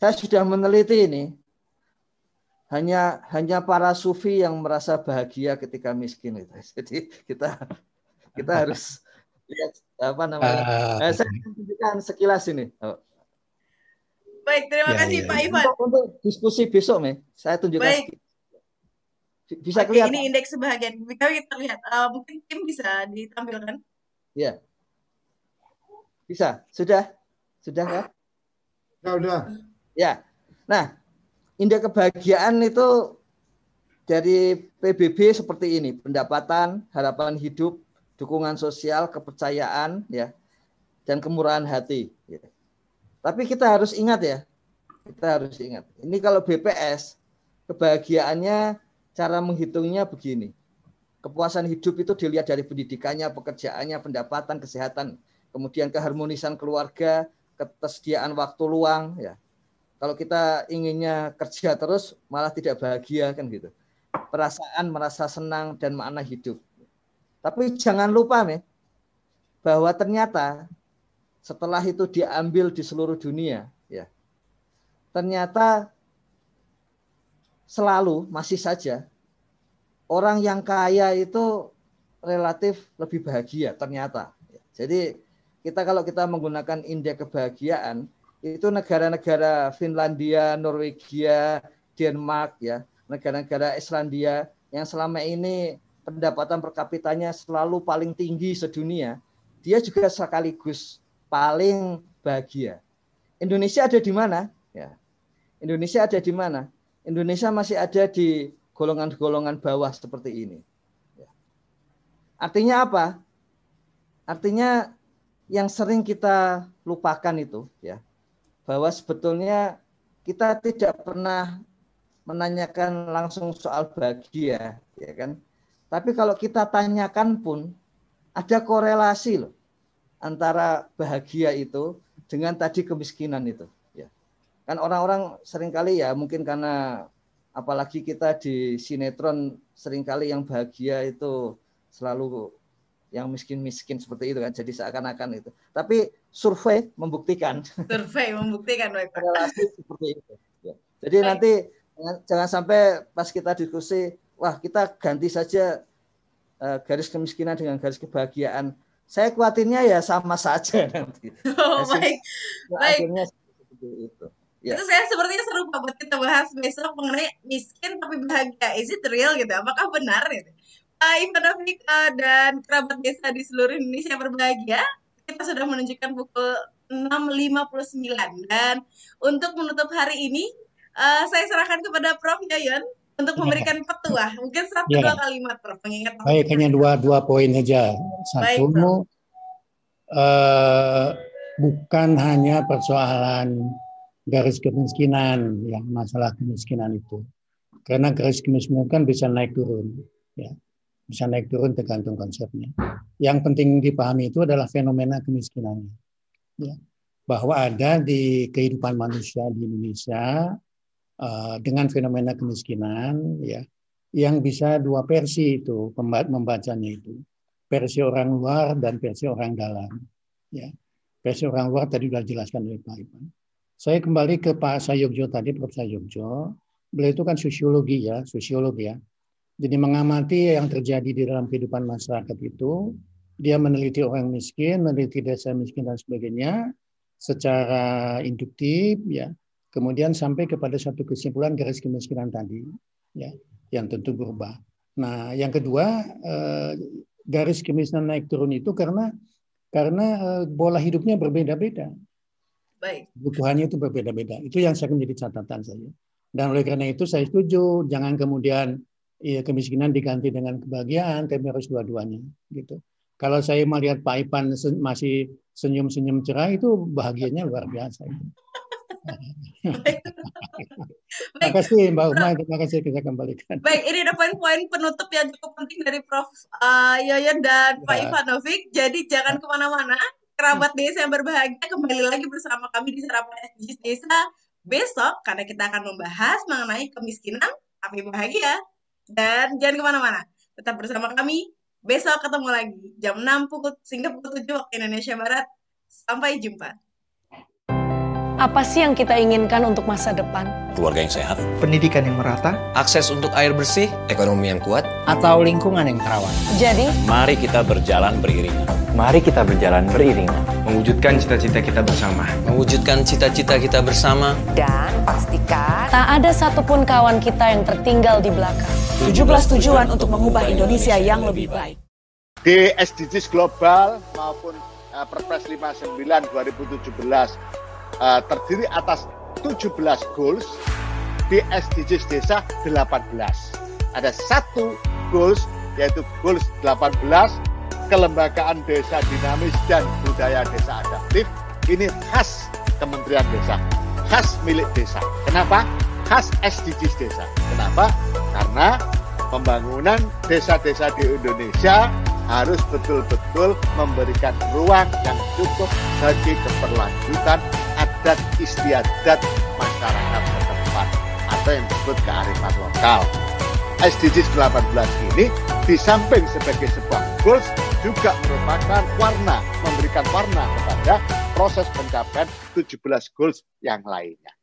saya sudah meneliti ini hanya hanya para sufi yang merasa bahagia ketika miskin itu. <laughs> Jadi kita kita harus lihat apa namanya. Uh, eh, saya tunjukkan sekilas ini. Oh. Baik, terima ya, kasih ya. Pak ya. Ivan. Untuk, untuk diskusi besok, nih, saya tunjukkan. Baik. Bisa Oke, kelihatan. Ini indeks sebagian. Kita lihat. Uh, mungkin tim bisa ditampilkan. Ya. Bisa. Sudah? Sudah ya? Ya, udah. Ya. Nah, indeks kebahagiaan itu dari PBB seperti ini, pendapatan, harapan hidup, dukungan sosial, kepercayaan, ya, dan kemurahan hati. Ya. Tapi kita harus ingat ya, kita harus ingat. Ini kalau BPS, kebahagiaannya cara menghitungnya begini. Kepuasan hidup itu dilihat dari pendidikannya, pekerjaannya, pendapatan, kesehatan, kemudian keharmonisan keluarga, ketersediaan waktu luang ya. Kalau kita inginnya kerja terus malah tidak bahagia kan gitu. Perasaan merasa senang dan makna hidup. Tapi jangan lupa nih bahwa ternyata setelah itu diambil di seluruh dunia ya. Ternyata selalu masih saja orang yang kaya itu relatif lebih bahagia ternyata. Jadi kita kalau kita menggunakan indeks kebahagiaan itu negara-negara Finlandia, Norwegia, Denmark ya, negara-negara Islandia yang selama ini pendapatan per kapitanya selalu paling tinggi sedunia, dia juga sekaligus paling bahagia. Indonesia ada di mana? Ya. Indonesia ada di mana? Indonesia masih ada di golongan-golongan bawah seperti ini. Ya. Artinya apa? Artinya yang sering kita lupakan itu ya bahwa sebetulnya kita tidak pernah menanyakan langsung soal bahagia ya kan tapi kalau kita tanyakan pun ada korelasi loh antara bahagia itu dengan tadi kemiskinan itu ya kan orang-orang sering kali ya mungkin karena apalagi kita di sinetron sering kali yang bahagia itu selalu yang miskin-miskin seperti itu kan jadi seakan-akan itu tapi survei membuktikan survei membuktikan relasi seperti itu ya. jadi Baik. nanti jangan sampai pas kita diskusi wah kita ganti saja uh, garis kemiskinan dengan garis kebahagiaan saya khawatirnya ya sama saja <laughs> nanti oh, baik baik akhirnya seperti itu Ya. Itu saya sepertinya seru Pak buat kita bahas besok mengenai miskin tapi bahagia. Is it real gitu? Apakah benar gitu? Ivan Afrika dan kerabat desa di seluruh Indonesia berbahagia. Kita sudah menunjukkan pukul 6.59 dan untuk menutup hari ini uh, saya serahkan kepada Prof Yayon untuk memberikan petuah mungkin satu ya. dua kalimat Prof mengingat baik hanya dua dua poin saja satu baik, uh, bukan hanya persoalan garis kemiskinan yang masalah kemiskinan itu karena garis kemiskinan kan bisa naik turun ya bisa naik turun tergantung konsepnya. Yang penting dipahami itu adalah fenomena kemiskinannya. Ya. Bahwa ada di kehidupan manusia di Indonesia uh, dengan fenomena kemiskinan ya yang bisa dua versi itu membacanya itu. Versi orang luar dan versi orang dalam. Ya. Versi orang luar tadi sudah dijelaskan oleh Pak Ivan. Saya kembali ke Pak Sayogjo tadi, Prof. Sayogjo. Beliau itu kan sosiologi ya, sosiologi ya jadi mengamati yang terjadi di dalam kehidupan masyarakat itu, dia meneliti orang miskin, meneliti desa miskin dan sebagainya secara induktif ya. Kemudian sampai kepada satu kesimpulan garis kemiskinan tadi, ya, yang tentu berubah. Nah, yang kedua eh, garis kemiskinan naik turun itu karena karena eh, pola hidupnya berbeda-beda. Baik. Kebutuhannya itu berbeda-beda. Itu yang saya menjadi catatan saya. Dan oleh karena itu saya setuju, jangan kemudian ya, kemiskinan diganti dengan kebahagiaan, tapi harus dua-duanya, gitu. Kalau saya melihat Pak Ipan masih senyum-senyum cerah itu bahagianya luar biasa. Terima kasih Mbak Uma, terima kasih kita kembalikan. Baik, ini ada poin-poin penutup yang cukup penting dari Prof. Uh, Yoyon dan ya. Pak Ivanovic. Jadi jangan ke mana-mana, kerabat desa yang berbahagia kembali lagi bersama kami di Sarapan SDGs Desa besok karena kita akan membahas mengenai kemiskinan tapi bahagia. Dan jangan ke mana-mana, tetap bersama kami. Besok ketemu lagi jam 6 pukul sehingga pukul 7 waktu Indonesia Barat. Sampai jumpa. Apa sih yang kita inginkan untuk masa depan? Keluarga yang sehat, pendidikan yang merata, akses untuk air bersih, ekonomi yang kuat, atau lingkungan yang terawat. Jadi, mari kita berjalan beriringan. Mari kita berjalan beriringan. Mewujudkan cita-cita kita bersama. Mewujudkan cita-cita kita bersama. Dan pastikan tak ada satupun kawan kita yang tertinggal di belakang. 17 tujuan untuk mengubah Indonesia yang lebih baik. Di SDGs global maupun uh, Perpres 59 2017 uh, terdiri atas 17 goals di SDGs desa 18. Ada satu goals yaitu goals 18 kelembagaan desa dinamis dan budaya desa adaptif ini khas Kementerian Desa, khas milik desa. Kenapa? Khas SDGs desa. Kenapa? Karena pembangunan desa-desa di Indonesia harus betul-betul memberikan ruang yang cukup bagi keberlanjutan adat istiadat masyarakat setempat atau yang disebut kearifan lokal. SDGs 18 ini di samping sebagai sebuah goals juga merupakan warna, memberikan warna kepada proses pencapaian 17 goals yang lainnya.